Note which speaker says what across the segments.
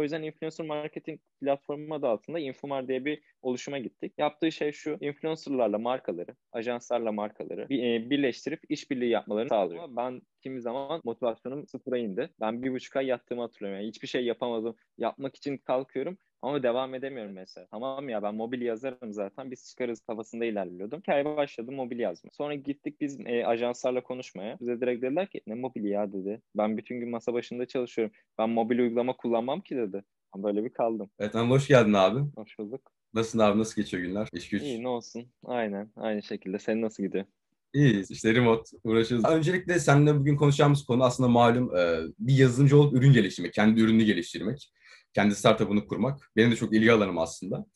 Speaker 1: O yüzden influencer marketing platformu adı altında Infomar diye bir oluşuma gittik. Yaptığı şey şu, influencerlarla markaları, ajanslarla markaları e, birleştirip işbirliği yapmalarını sağlıyor. Ben kimi zaman motivasyonum sıfıra indi. Ben bir buçuk ay yattığımı hatırlıyorum. Yani hiçbir şey yapamadım. Yapmak için kalkıyorum ama devam edemiyorum mesela. Tamam ya ben mobil yazarım zaten biz çıkarız kafasında ilerliyordum. Hikaye başladım mobil yazma. Sonra gittik biz e, ajanslarla konuşmaya. Bize direkt dediler ki ne mobil ya dedi. Ben bütün gün masa başında çalışıyorum. Ben mobil uygulama kullanmam ki dedi. Böyle bir kaldım.
Speaker 2: Evet Anıl hoş geldin abi.
Speaker 1: Hoş bulduk.
Speaker 2: Nasılsın abi? Nasıl geçiyor günler? İş güç?
Speaker 1: İyi ne olsun. Aynen. Aynı şekilde. Senin nasıl gidiyor?
Speaker 2: İyiyiz. İşte remote uğraşıyoruz. Öncelikle seninle bugün konuşacağımız konu aslında malum bir yazılımcı olup ürün geliştirmek. Kendi ürününü geliştirmek kendi startup'ını kurmak. Benim de çok ilgi alanım aslında.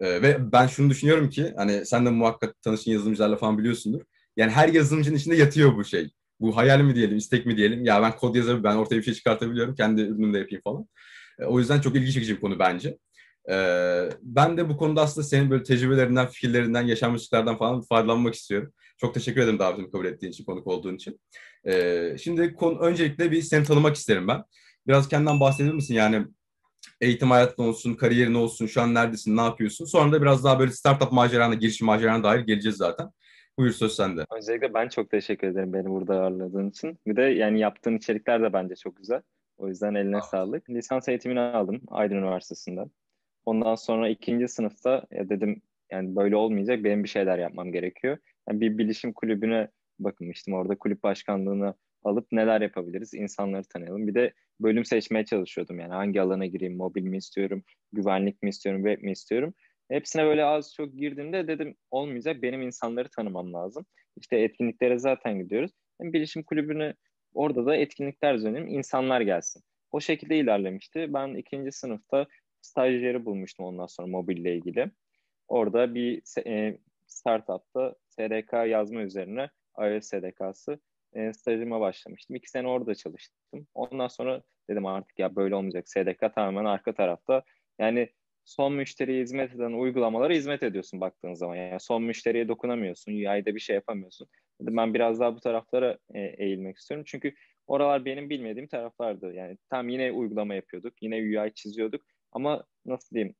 Speaker 2: E, ve ben şunu düşünüyorum ki hani sen de muhakkak tanışın yazılımcılarla falan biliyorsundur. Yani her yazılımcının içinde yatıyor bu şey. Bu hayal mi diyelim, istek mi diyelim. Ya ben kod yazarım, ben ortaya bir şey çıkartabiliyorum. Kendi ürünümü de yapayım falan. E, o yüzden çok ilgi çekici bir konu bence. E, ben de bu konuda aslında senin böyle tecrübelerinden, fikirlerinden, yaşanmışlıklardan falan faydalanmak istiyorum. Çok teşekkür ederim davetimi kabul ettiğin için, konuk olduğun için. E, şimdi konu, öncelikle bir seni tanımak isterim ben. Biraz kendinden bahsedebilir misin? Yani eğitim hayatın olsun, kariyerin olsun, şu an neredesin, ne yapıyorsun? Sonra da biraz daha böyle startup macerana, girişim macerana dair geleceğiz zaten. Buyur söz sende.
Speaker 1: Öncelikle ben çok teşekkür ederim beni burada ağırladığın için. Bir de yani yaptığın içerikler de bence çok güzel. O yüzden eline ah. sağlık. Lisans eğitimini aldım Aydın Üniversitesi'nden. Ondan sonra ikinci sınıfta ya dedim yani böyle olmayacak benim bir şeyler yapmam gerekiyor. Yani bir bilişim kulübüne bakınmıştım. Orada kulüp başkanlığını alıp neler yapabiliriz, insanları tanıyalım. Bir de bölüm seçmeye çalışıyordum yani hangi alana gireyim, mobil mi istiyorum, güvenlik mi istiyorum, web mi istiyorum. Hepsine böyle az çok girdiğimde dedim olmayacak, benim insanları tanımam lazım. İşte etkinliklere zaten gidiyoruz. Hem bilişim kulübünü orada da etkinlikler düzenleyeyim, insanlar gelsin. O şekilde ilerlemişti. Ben ikinci sınıfta stajyeri bulmuştum ondan sonra mobille ilgili. Orada bir e, startupta SDK yazma üzerine iOS SDK'sı e, stajıma başlamıştım. İki sene orada çalıştım. Ondan sonra dedim artık ya böyle olmayacak. SDK tamamen arka tarafta. Yani son müşteriye hizmet eden uygulamalara hizmet ediyorsun baktığın zaman. Yani son müşteriye dokunamıyorsun. UI'de bir şey yapamıyorsun. Dedim ben biraz daha bu taraflara e, eğilmek istiyorum. Çünkü oralar benim bilmediğim taraflardı. Yani tam yine uygulama yapıyorduk. Yine UI çiziyorduk. Ama nasıl diyeyim?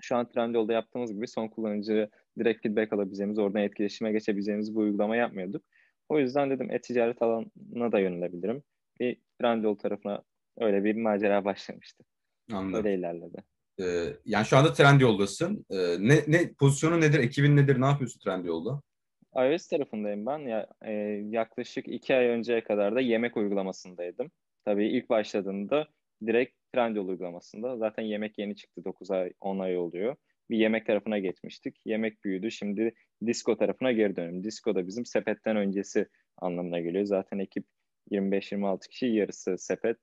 Speaker 1: Şu an Trendyol'da yaptığımız gibi son kullanıcı direkt feedback alabileceğimiz, oradan etkileşime geçebileceğimiz bu uygulama yapmıyorduk. O yüzden dedim e-ticaret alanına da yönelebilirim. Bir Trendyol tarafına öyle bir macera başlamıştı. Anladım. Öyle ilerledi.
Speaker 2: Ee, yani şu anda Trendyol'dasın. Ee, ne, ne pozisyonu nedir, ekibin nedir, ne yapıyorsun Trendyol'da?
Speaker 1: iOS tarafındayım ben. Ya, e, yaklaşık iki ay önceye kadar da yemek uygulamasındaydım. Tabii ilk başladığımda direkt Trendyol uygulamasında. Zaten yemek yeni çıktı. 9 ay, 10 ay oluyor bir yemek tarafına geçmiştik. Yemek büyüdü. Şimdi disco tarafına geri dönelim. Disco da bizim sepetten öncesi anlamına geliyor. Zaten ekip 25-26 kişi yarısı sepet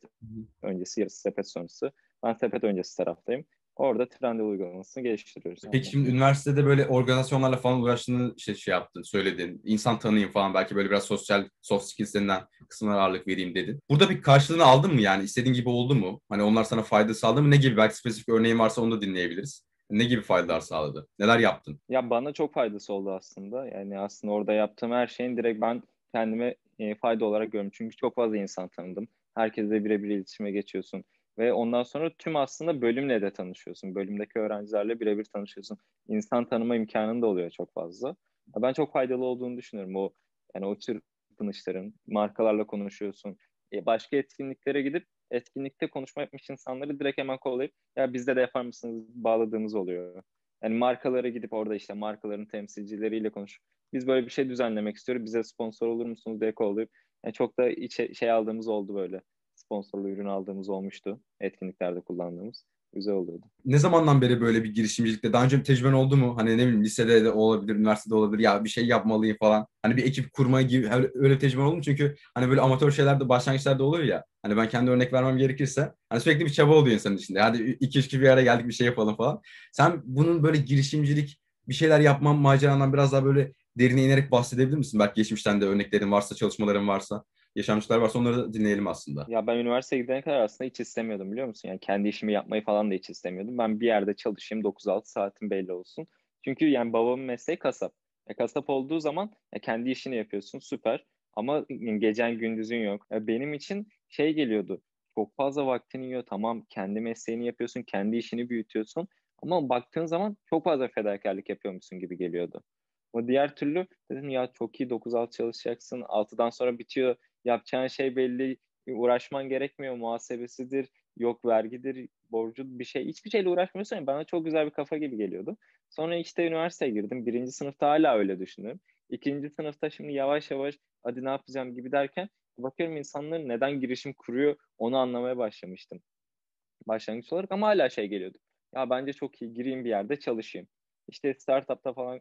Speaker 1: öncesi yarısı sepet sonrası. Ben sepet öncesi taraftayım. Orada Trendyol uygulamasını geliştiriyoruz.
Speaker 2: Peki şimdi üniversitede böyle organizasyonlarla falan uğraştığını şey, şey yaptın, söyledin. İnsan tanıyayım falan belki böyle biraz sosyal soft skillslerinden kısımlara ağırlık vereyim dedin. Burada bir karşılığını aldın mı yani? istediğin gibi oldu mu? Hani onlar sana fayda sağladı mı? Ne gibi belki spesifik örneğin varsa onu da dinleyebiliriz ne gibi faydalar sağladı? Neler yaptın?
Speaker 1: Ya bana çok faydası oldu aslında. Yani aslında orada yaptığım her şeyin direkt ben kendime e, fayda olarak görüyorum. Çünkü çok fazla insan tanıdım. Herkesle birebir iletişime geçiyorsun. Ve ondan sonra tüm aslında bölümle de tanışıyorsun. Bölümdeki öğrencilerle birebir tanışıyorsun. İnsan tanıma imkanın da oluyor çok fazla. Ben çok faydalı olduğunu düşünüyorum. O yani o çırpınışların, markalarla konuşuyorsun. E, başka etkinliklere gidip etkinlikte konuşma yapmış insanları direkt hemen kollayıp ya bizde de yapar mısınız bağladığımız oluyor. Yani markalara gidip orada işte markaların temsilcileriyle konuş. Biz böyle bir şey düzenlemek istiyoruz. Bize sponsor olur musunuz diye kollayıp. Yani çok da içe, şey aldığımız oldu böyle. Sponsorlu ürün aldığımız olmuştu. Etkinliklerde kullandığımız güzel oluyordu.
Speaker 2: Ne zamandan beri böyle bir girişimcilikte? Daha önce bir tecrüben oldu mu? Hani ne bileyim lisede de olabilir, üniversitede olabilir. Ya bir şey yapmalıyım falan. Hani bir ekip kurma gibi öyle bir tecrüben oldu mu? Çünkü hani böyle amatör şeylerde başlangıçlarda oluyor ya. Hani ben kendi örnek vermem gerekirse. Hani sürekli bir çaba oluyor insanın içinde. Hadi iki üç kişi bir araya geldik bir şey yapalım falan. Sen bunun böyle girişimcilik bir şeyler yapmam macerandan biraz daha böyle derine inerek bahsedebilir misin? Belki geçmişten de örneklerin varsa, çalışmaların varsa yaşanmışlar varsa onları da dinleyelim aslında.
Speaker 1: Ya ben üniversiteye gidene kadar aslında hiç istemiyordum biliyor musun? Yani kendi işimi yapmayı falan da hiç istemiyordum. Ben bir yerde çalışayım 9-6 saatim belli olsun. Çünkü yani babamın mesleği kasap. E, kasap olduğu zaman e, kendi işini yapıyorsun süper. Ama gecen gündüzün yok. E, benim için şey geliyordu. çok fazla vaktini yiyor. Tamam kendi mesleğini yapıyorsun, kendi işini büyütüyorsun. Ama baktığın zaman çok fazla fedakarlık yapıyormuşsun gibi geliyordu. O diğer türlü dedim ya çok iyi 9-6 çalışacaksın. 6'dan sonra bitiyor. Yapacağın şey belli. Uğraşman gerekmiyor. Muhasebesidir, yok vergidir, borcu bir şey. Hiçbir şeyle uğraşmıyorsun. Yani bana çok güzel bir kafa gibi geliyordu. Sonra işte üniversiteye girdim. Birinci sınıfta hala öyle düşünüyorum. İkinci sınıfta şimdi yavaş yavaş hadi ne yapacağım gibi derken bakıyorum insanların neden girişim kuruyor onu anlamaya başlamıştım. Başlangıç olarak ama hala şey geliyordu. Ya bence çok iyi gireyim bir yerde çalışayım. İşte startupta falan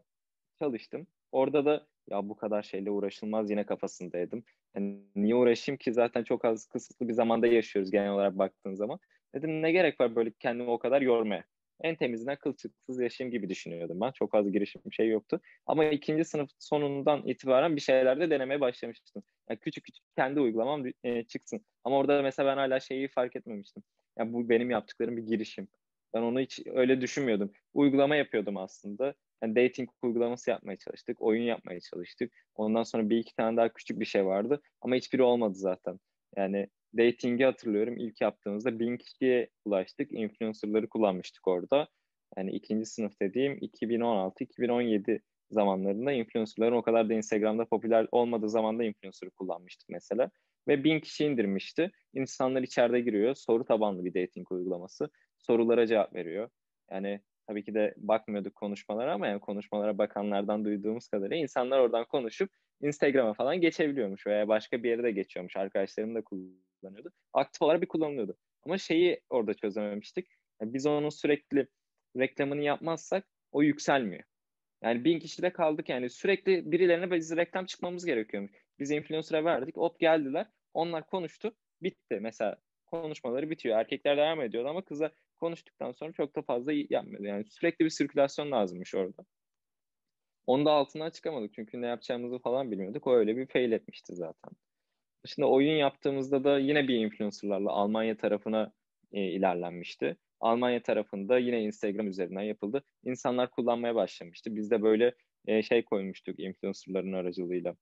Speaker 1: çalıştım. Orada da ya bu kadar şeyle uğraşılmaz yine kafasındaydım. Yani niye uğraşayım ki zaten çok az kısıtlı bir zamanda yaşıyoruz genel olarak baktığın zaman. Dedim ne gerek var böyle kendimi o kadar yormaya. En temizinden kılçıksız yaşayayım gibi düşünüyordum ben. Çok az girişim şey yoktu. Ama ikinci sınıf sonundan itibaren bir şeylerde denemeye başlamıştım. Yani küçük küçük kendi uygulamam e, çıksın. Ama orada mesela ben hala şeyi fark etmemiştim. Yani bu benim yaptıklarım bir girişim. Ben onu hiç öyle düşünmüyordum. Uygulama yapıyordum aslında. Yani dating uygulaması yapmaya çalıştık. Oyun yapmaya çalıştık. Ondan sonra bir iki tane daha küçük bir şey vardı. Ama hiçbiri olmadı zaten. Yani dating'i hatırlıyorum. İlk yaptığımızda bin kişiye ulaştık. Influencer'ları kullanmıştık orada. Yani ikinci sınıf dediğim 2016-2017 zamanlarında influencer'ların o kadar da Instagram'da popüler olmadığı zamanda influencer'ı kullanmıştık mesela. Ve bin kişi indirmişti. İnsanlar içeride giriyor. Soru tabanlı bir dating uygulaması. Sorulara cevap veriyor. Yani tabii ki de bakmıyorduk konuşmalara ama yani konuşmalara bakanlardan duyduğumuz kadarıyla insanlar oradan konuşup Instagram'a falan geçebiliyormuş veya başka bir yere de geçiyormuş. Arkadaşlarım da kullanıyordu. Aktif olarak bir kullanılıyordu. Ama şeyi orada çözememiştik. Yani biz onun sürekli reklamını yapmazsak o yükselmiyor. Yani bin kişide kaldık yani sürekli birilerine biz reklam çıkmamız gerekiyormuş. Biz influencer'a verdik, hop geldiler. Onlar konuştu, bitti. Mesela konuşmaları bitiyor. Erkekler devam ediyordu ama kızlar konuştuktan sonra çok da fazla yapmıyordu. Yani sürekli bir sirkülasyon lazımmış orada. Onu da altından çıkamadık çünkü ne yapacağımızı falan bilmiyorduk. O öyle bir fail etmişti zaten. Şimdi oyun yaptığımızda da yine bir influencerlarla Almanya tarafına e, ilerlenmişti. Almanya tarafında yine Instagram üzerinden yapıldı. İnsanlar kullanmaya başlamıştı. Biz de böyle e, şey koymuştuk influencerların aracılığıyla.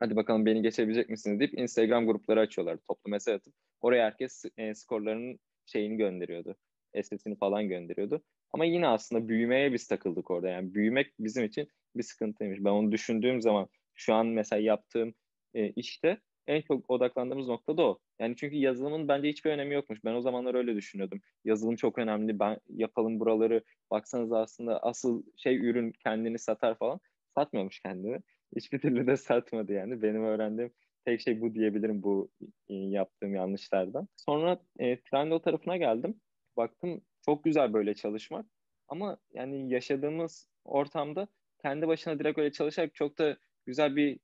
Speaker 1: Hadi bakalım beni geçebilecek misiniz deyip Instagram grupları açıyorlar. Toplu mesaj atıp oraya herkes e, skorlarının şeyini gönderiyordu. SS'ini falan gönderiyordu. Ama yine aslında büyümeye biz takıldık orada. Yani büyümek bizim için bir sıkıntıymış. Ben onu düşündüğüm zaman şu an mesela yaptığım e, işte en çok odaklandığımız nokta da o. Yani çünkü yazılımın bence hiçbir önemi yokmuş. Ben o zamanlar öyle düşünüyordum. Yazılım çok önemli. Ben yapalım buraları. Baksanız aslında asıl şey ürün kendini satar falan. Satmıyormuş kendini. Hiçbir türlü de satmadı yani. Benim öğrendiğim tek şey bu diyebilirim bu e, yaptığım yanlışlardan. Sonra e, Trendyol tarafına geldim. Baktım çok güzel böyle çalışmak. Ama yani yaşadığımız ortamda kendi başına direkt öyle çalışarak çok da güzel bir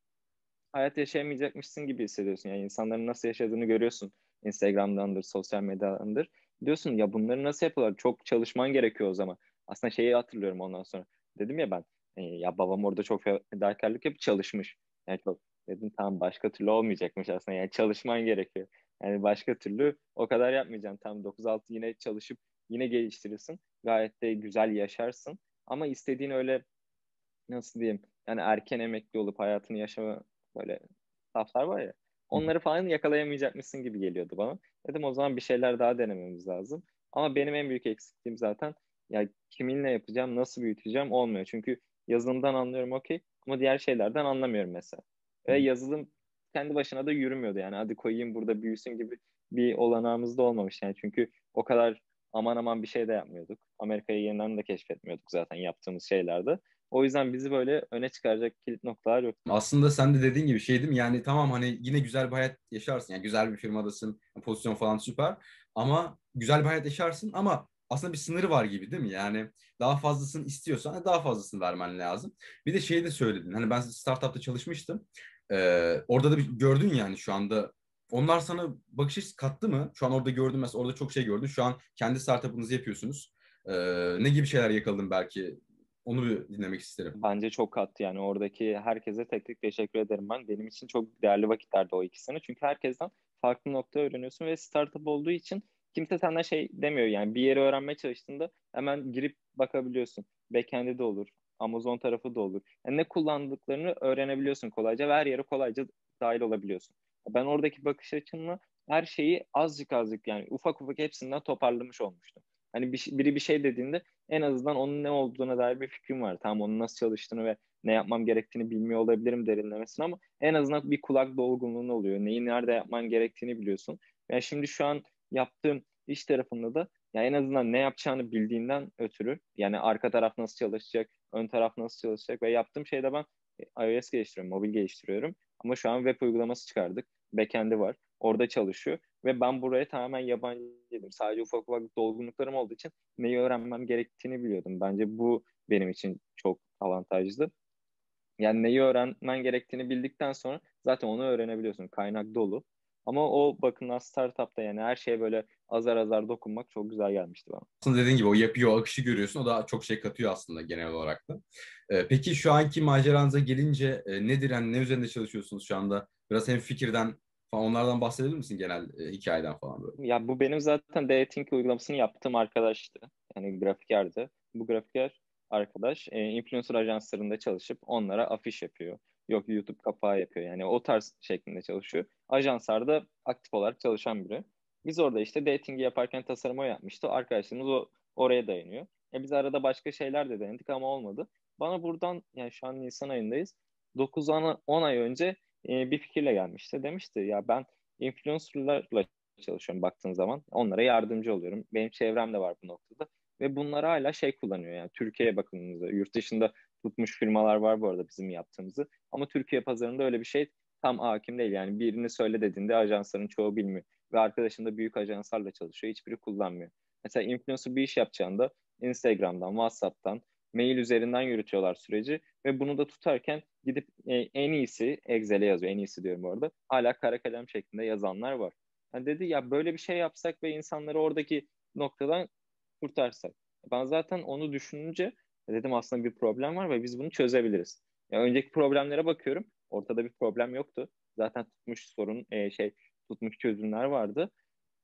Speaker 1: hayat yaşayamayacakmışsın gibi hissediyorsun. Yani insanların nasıl yaşadığını görüyorsun. Instagram'dandır, sosyal medyadandır. Diyorsun ya bunları nasıl yapıyorlar? Çok çalışman gerekiyor o zaman. Aslında şeyi hatırlıyorum ondan sonra. Dedim ya ben e, ya babam orada çok fedakarlık yapıp çalışmış. Yani çok dedim tamam başka türlü olmayacakmış aslında. Yani çalışman gerekiyor. Yani başka türlü o kadar yapmayacaksın. Tam 9-6 yine çalışıp yine geliştirirsin. Gayet de güzel yaşarsın. Ama istediğin öyle nasıl diyeyim yani erken emekli olup hayatını yaşama böyle saflar var ya onları falan yakalayamayacakmışsın gibi geliyordu bana. Dedim o zaman bir şeyler daha denememiz lazım. Ama benim en büyük eksikliğim zaten ya kiminle yapacağım, nasıl büyüteceğim olmuyor. Çünkü yazılımdan anlıyorum okey ama diğer şeylerden anlamıyorum mesela. Ve yazılım kendi başına da yürümüyordu yani hadi koyayım burada büyüsün gibi bir olanağımız da olmamış yani çünkü o kadar aman aman bir şey de yapmıyorduk. Amerika'yı yeniden de keşfetmiyorduk zaten yaptığımız şeylerde. O yüzden bizi böyle öne çıkaracak kilit noktalar yok.
Speaker 2: Aslında sen de dediğin gibi şey değil mi? Yani tamam hani yine güzel bir hayat yaşarsın. Yani güzel bir firmadasın. Pozisyon falan süper. Ama güzel bir hayat yaşarsın ama aslında bir sınırı var gibi değil mi? Yani daha fazlasını istiyorsan daha fazlasını vermen lazım. Bir de şey de söyledin. Hani ben startupta çalışmıştım. Ee, orada da bir, gördün yani şu anda onlar sana bakış açısı kattı mı? Şu an orada gördüm mesela orada çok şey gördün. Şu an kendi startup'ınızı yapıyorsunuz. Ee, ne gibi şeyler yakaladın belki? Onu bir dinlemek isterim.
Speaker 1: Bence çok kattı yani oradaki herkese tek tek teşekkür ederim ben. Benim için çok değerli vakitlerdi o iki sene. Çünkü herkesten farklı nokta öğreniyorsun ve startup olduğu için kimse senden şey demiyor yani bir yeri öğrenmeye çalıştığında hemen girip bakabiliyorsun. Backend'de de olur. Amazon tarafı da olur. Yani ne kullandıklarını öğrenebiliyorsun kolayca ve her yere kolayca dahil olabiliyorsun. Ben oradaki bakış açımla her şeyi azıcık azıcık yani ufak ufak hepsinden toparlamış olmuştum. Hani bir, biri bir şey dediğinde en azından onun ne olduğuna dair bir fikrim var. Tamam onun nasıl çalıştığını ve ne yapmam gerektiğini bilmiyor olabilirim derinlemesine ama en azından bir kulak dolgunluğun oluyor. Neyi nerede yapman gerektiğini biliyorsun. Yani şimdi şu an yaptığım iş tarafında da ya en azından ne yapacağını bildiğinden ötürü yani arka taraf nasıl çalışacak, ön taraf nasıl çalışacak ve yaptığım şeyde ben iOS geliştiriyorum, mobil geliştiriyorum. Ama şu an web uygulaması çıkardık. Backend'i var. Orada çalışıyor. Ve ben buraya tamamen yabancıydım. Sadece ufak ufak dolgunluklarım olduğu için neyi öğrenmem gerektiğini biliyordum. Bence bu benim için çok avantajlı. Yani neyi öğrenmen gerektiğini bildikten sonra zaten onu öğrenebiliyorsun. Kaynak dolu. Ama o bakımdan startupta yani her şeye böyle azar azar dokunmak çok güzel gelmişti bana.
Speaker 2: Aslında dediğin gibi o yapıyı, o akışı görüyorsun. O da çok şey katıyor aslında genel olarak da. Ee, peki şu anki maceranıza gelince e, nedir? Yani ne üzerinde çalışıyorsunuz şu anda? Biraz hem fikirden falan onlardan bahsedebilir misin genel e, hikayeden falan böyle?
Speaker 1: Ya bu benim zaten dating uygulamasını yaptığım arkadaştı. Yani grafikerdi. Bu grafiker arkadaş e, influencer ajanslarında çalışıp onlara afiş yapıyor. Yok YouTube kapağı yapıyor. Yani o tarz şeklinde çalışıyor. Ajanslarda aktif olarak çalışan biri. Biz orada işte datingi yaparken tasarım o yapmıştı. Arkadaşlarımız o, oraya dayanıyor. E biz arada başka şeyler de denedik ama olmadı. Bana buradan yani şu an Nisan ayındayız. 9-10 ay önce e, bir fikirle gelmişti. Demişti ya ben influencerlarla çalışıyorum baktığın zaman. Onlara yardımcı oluyorum. Benim çevrem de var bu noktada. Ve bunlar hala şey kullanıyor yani Türkiye'ye bakıldığınızda. Yurt dışında tutmuş firmalar var bu arada bizim yaptığımızı. Ama Türkiye pazarında öyle bir şey tam hakim değil. Yani birini söyle dediğinde ajansların çoğu bilmiyor. Ve arkadaşın da büyük ajanslarla çalışıyor. Hiçbiri kullanmıyor. Mesela influencer bir iş yapacağında Instagram'dan, WhatsApp'tan, mail üzerinden yürütüyorlar süreci ve bunu da tutarken gidip e, en iyisi Excel'e yazıyor. En iyisi diyorum orada. Hala kara kalem şeklinde yazanlar var. Yani dedi ya böyle bir şey yapsak ve insanları oradaki noktadan kurtarsak. Ben zaten onu düşününce dedim aslında bir problem var ve biz bunu çözebiliriz. Yani önceki problemlere bakıyorum. Ortada bir problem yoktu. Zaten tutmuş sorun e, şey tutmuş çözümler vardı.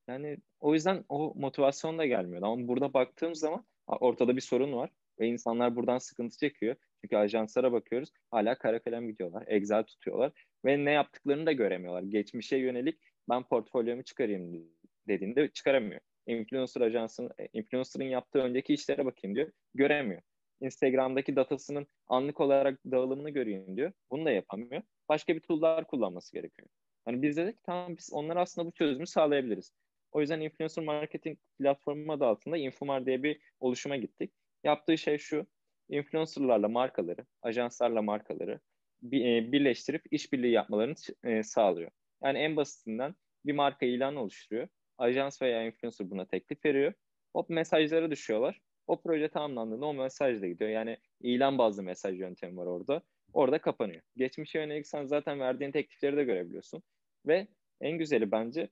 Speaker 1: Yani o yüzden o motivasyon da gelmiyordu. Ama burada baktığım zaman ortada bir sorun var ve insanlar buradan sıkıntı çekiyor. Çünkü ajanslara bakıyoruz hala kara kalem gidiyorlar. Excel tutuyorlar ve ne yaptıklarını da göremiyorlar. Geçmişe yönelik ben portfolyomu çıkarayım dediğinde çıkaramıyor. Influencer ajansının, e, influencer'ın yaptığı önceki işlere bakayım diyor. Göremiyor. Instagram'daki datasının anlık olarak dağılımını göreyim diyor. Bunu da yapamıyor. Başka bir tool'lar kullanması gerekiyor. Hani biz dedik tamam biz onlara aslında bu çözümü sağlayabiliriz. O yüzden influencer marketing platformu adı altında Infomar diye bir oluşuma gittik. Yaptığı şey şu. Influencerlarla markaları, ajanslarla markaları e, birleştirip işbirliği yapmalarını e, sağlıyor. Yani en basitinden bir marka ilan oluşturuyor. Ajans veya influencer buna teklif veriyor. O mesajlara düşüyorlar. O proje tamamlandığında o mesaj da gidiyor. Yani ilan bazlı mesaj yöntemi var orada. Orada kapanıyor. Geçmişe yönelik sen zaten verdiğin teklifleri de görebiliyorsun. Ve en güzeli bence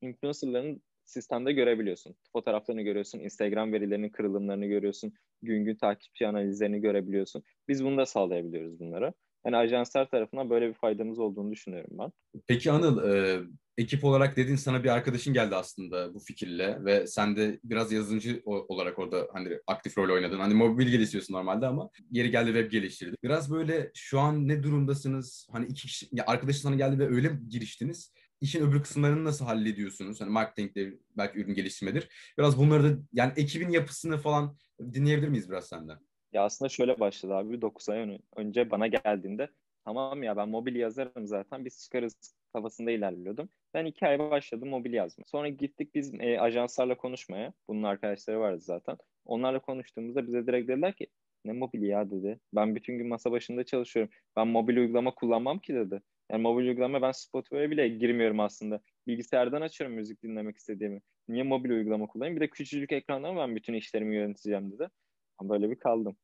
Speaker 1: influencerların sistemde görebiliyorsun. Fotoğraflarını görüyorsun, Instagram verilerinin kırılımlarını görüyorsun, gün gün takipçi analizlerini görebiliyorsun. Biz bunu da sağlayabiliyoruz bunlara. Yani ajanslar tarafından böyle bir faydamız olduğunu düşünüyorum ben.
Speaker 2: Peki Anıl, e, ekip olarak dedin sana bir arkadaşın geldi aslında bu fikirle ve sen de biraz yazılımcı olarak orada hani aktif rol oynadın. Hani mobil geliştiriyorsun normalde ama yeri geldi web geliştirdin. Biraz böyle şu an ne durumdasınız? Hani iki kişi, ya arkadaşın sana geldi ve öyle giriştiniz işin öbür kısımlarını nasıl hallediyorsunuz? Hani marketingde belki ürün geliştirmedir. Biraz bunları da yani ekibin yapısını falan dinleyebilir miyiz biraz senden?
Speaker 1: Ya aslında şöyle başladı abi 9 ay önce bana geldiğinde tamam ya ben mobil yazarım zaten biz çıkarız kafasında ilerliyordum. Ben iki ay başladım mobil yazma. Sonra gittik biz e, ajanslarla konuşmaya. Bunun arkadaşları vardı zaten. Onlarla konuştuğumuzda bize direkt dediler ki ne mobil ya dedi. Ben bütün gün masa başında çalışıyorum. Ben mobil uygulama kullanmam ki dedi. Yani mobil uygulama ben Spotify'a bile girmiyorum aslında. Bilgisayardan açıyorum müzik dinlemek istediğimi. Niye mobil uygulama kullanayım? Bir de küçücük ekrandan ben bütün işlerimi yöneteceğim dedi. Böyle bir kaldım.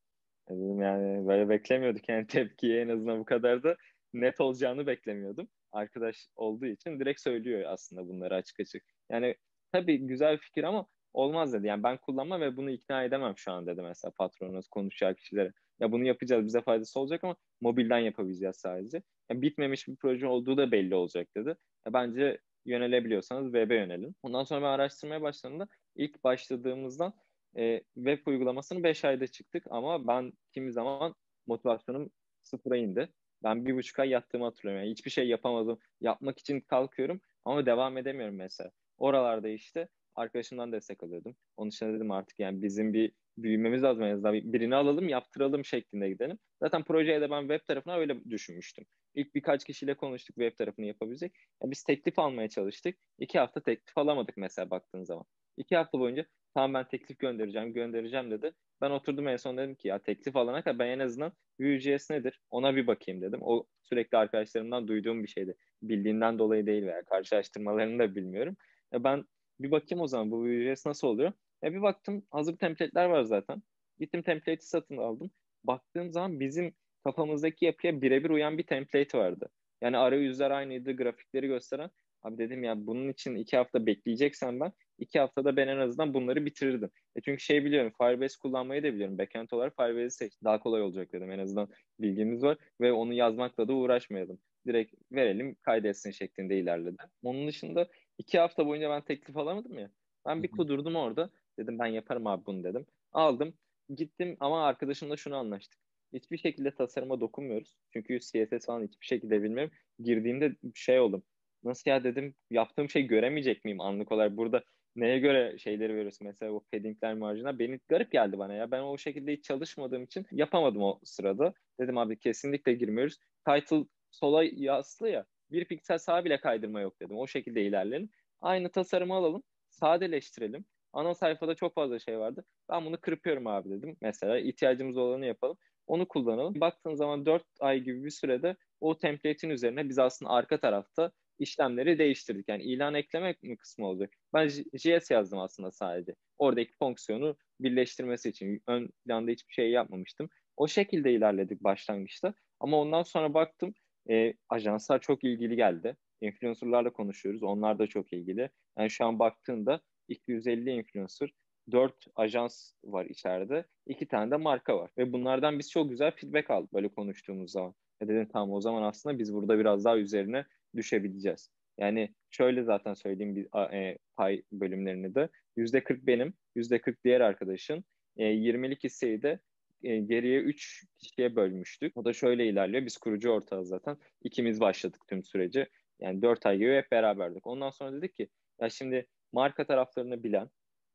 Speaker 1: Dedim yani böyle beklemiyorduk yani tepkiyi en azından bu kadar da net olacağını beklemiyordum. Arkadaş olduğu için direkt söylüyor aslında bunları açık açık. Yani tabii güzel fikir ama olmaz dedi. Yani ben kullanmam ve bunu ikna edemem şu an dedi mesela patronunuz konuşacak kişilere. Ya bunu yapacağız bize faydası olacak ama mobilden yapabileceğiz sadece. Yani bitmemiş bir proje olduğu da belli olacak dedi. Ya bence yönelebiliyorsanız web'e yönelin. Ondan sonra ben araştırmaya başladığımda ilk başladığımızdan e, web uygulamasını 5 ayda çıktık ama ben kimi zaman motivasyonum sıfıra indi. Ben bir buçuk ay yattığımı hatırlıyorum. Yani hiçbir şey yapamadım. Yapmak için kalkıyorum Ama devam edemiyorum mesela. Oralarda işte arkadaşımdan destek alıyordum. Onun için dedim artık yani bizim bir büyümemiz lazım en azından. Birini alalım yaptıralım şeklinde gidelim. Zaten projeye de ben web tarafına öyle düşünmüştüm. İlk birkaç kişiyle konuştuk web tarafını yapabilecek. Yani biz teklif almaya çalıştık. İki hafta teklif alamadık mesela baktığın zaman. İki hafta boyunca tamam ben teklif göndereceğim göndereceğim dedi. Ben oturdum en son dedim ki ya teklif alana kadar ben en azından Vue.js nedir ona bir bakayım dedim. O sürekli arkadaşlarımdan duyduğum bir şeydi. Bildiğinden dolayı değil veya karşılaştırmalarını da bilmiyorum. Ya ben bir bakayım o zaman bu Vue.js nasıl oluyor. Ya bir baktım hazır template'ler var zaten. Gittim template'i satın aldım. Baktığım zaman bizim kafamızdaki yapıya birebir uyan bir template vardı. Yani arayüzler aynıydı, grafikleri gösteren. Abi dedim ya bunun için iki hafta bekleyeceksen ben iki haftada ben en azından bunları bitirirdim. E çünkü şey biliyorum Firebase kullanmayı da biliyorum. Backend olarak Firebase'i seç. Daha kolay olacak dedim. En azından bilgimiz var ve onu yazmakla da uğraşmayalım. Direkt verelim kaydetsin şeklinde ilerledi. Onun dışında iki hafta boyunca ben teklif alamadım ya. Ben bir kudurdum orada. Dedim ben yaparım abi bunu dedim. Aldım. Gittim ama arkadaşımla şunu anlaştık. Hiçbir şekilde tasarıma dokunmuyoruz. Çünkü CSS falan hiçbir şekilde bilmiyorum. Girdiğimde şey oldum. Nasıl ya dedim yaptığım şey göremeyecek miyim anlık olarak? Burada neye göre şeyleri veriyorsun? Mesela o paddingler marjına beni garip geldi bana ya. Ben o şekilde hiç çalışmadığım için yapamadım o sırada. Dedim abi kesinlikle girmiyoruz. Title sola yaslı ya bir piksel sağa bile kaydırma yok dedim. O şekilde ilerleyelim. Aynı tasarımı alalım sadeleştirelim. Ana sayfada çok fazla şey vardı. Ben bunu kırpıyorum abi dedim. Mesela ihtiyacımız olanı yapalım. Onu kullanalım. Baktığın zaman 4 ay gibi bir sürede o template'in üzerine biz aslında arka tarafta işlemleri değiştirdik. Yani ilan eklemek mi kısmı oldu? Ben JS yazdım aslında sadece. Oradaki fonksiyonu birleştirmesi için. Ön planda hiçbir şey yapmamıştım. O şekilde ilerledik başlangıçta. Ama ondan sonra baktım e, ajanslar çok ilgili geldi. Influencerlarla konuşuyoruz. Onlar da çok ilgili. Yani şu an baktığında 250 influencer 4 ajans var içeride. 2 tane de marka var. Ve bunlardan biz çok güzel feedback aldık böyle konuştuğumuz zaman. Ya dedim tamam o zaman aslında biz burada biraz daha üzerine düşebileceğiz. Yani şöyle zaten söyleyeyim bir e, pay bölümlerini de. %40 benim, %40 diğer arkadaşın. E, 20'lik hisseyi de e, geriye 3 kişiye bölmüştük. O da şöyle ilerliyor. Biz kurucu ortağız zaten. İkimiz başladık tüm süreci. Yani 4 ay gibi hep beraberdik. Ondan sonra dedik ki ya şimdi marka taraflarını bilen,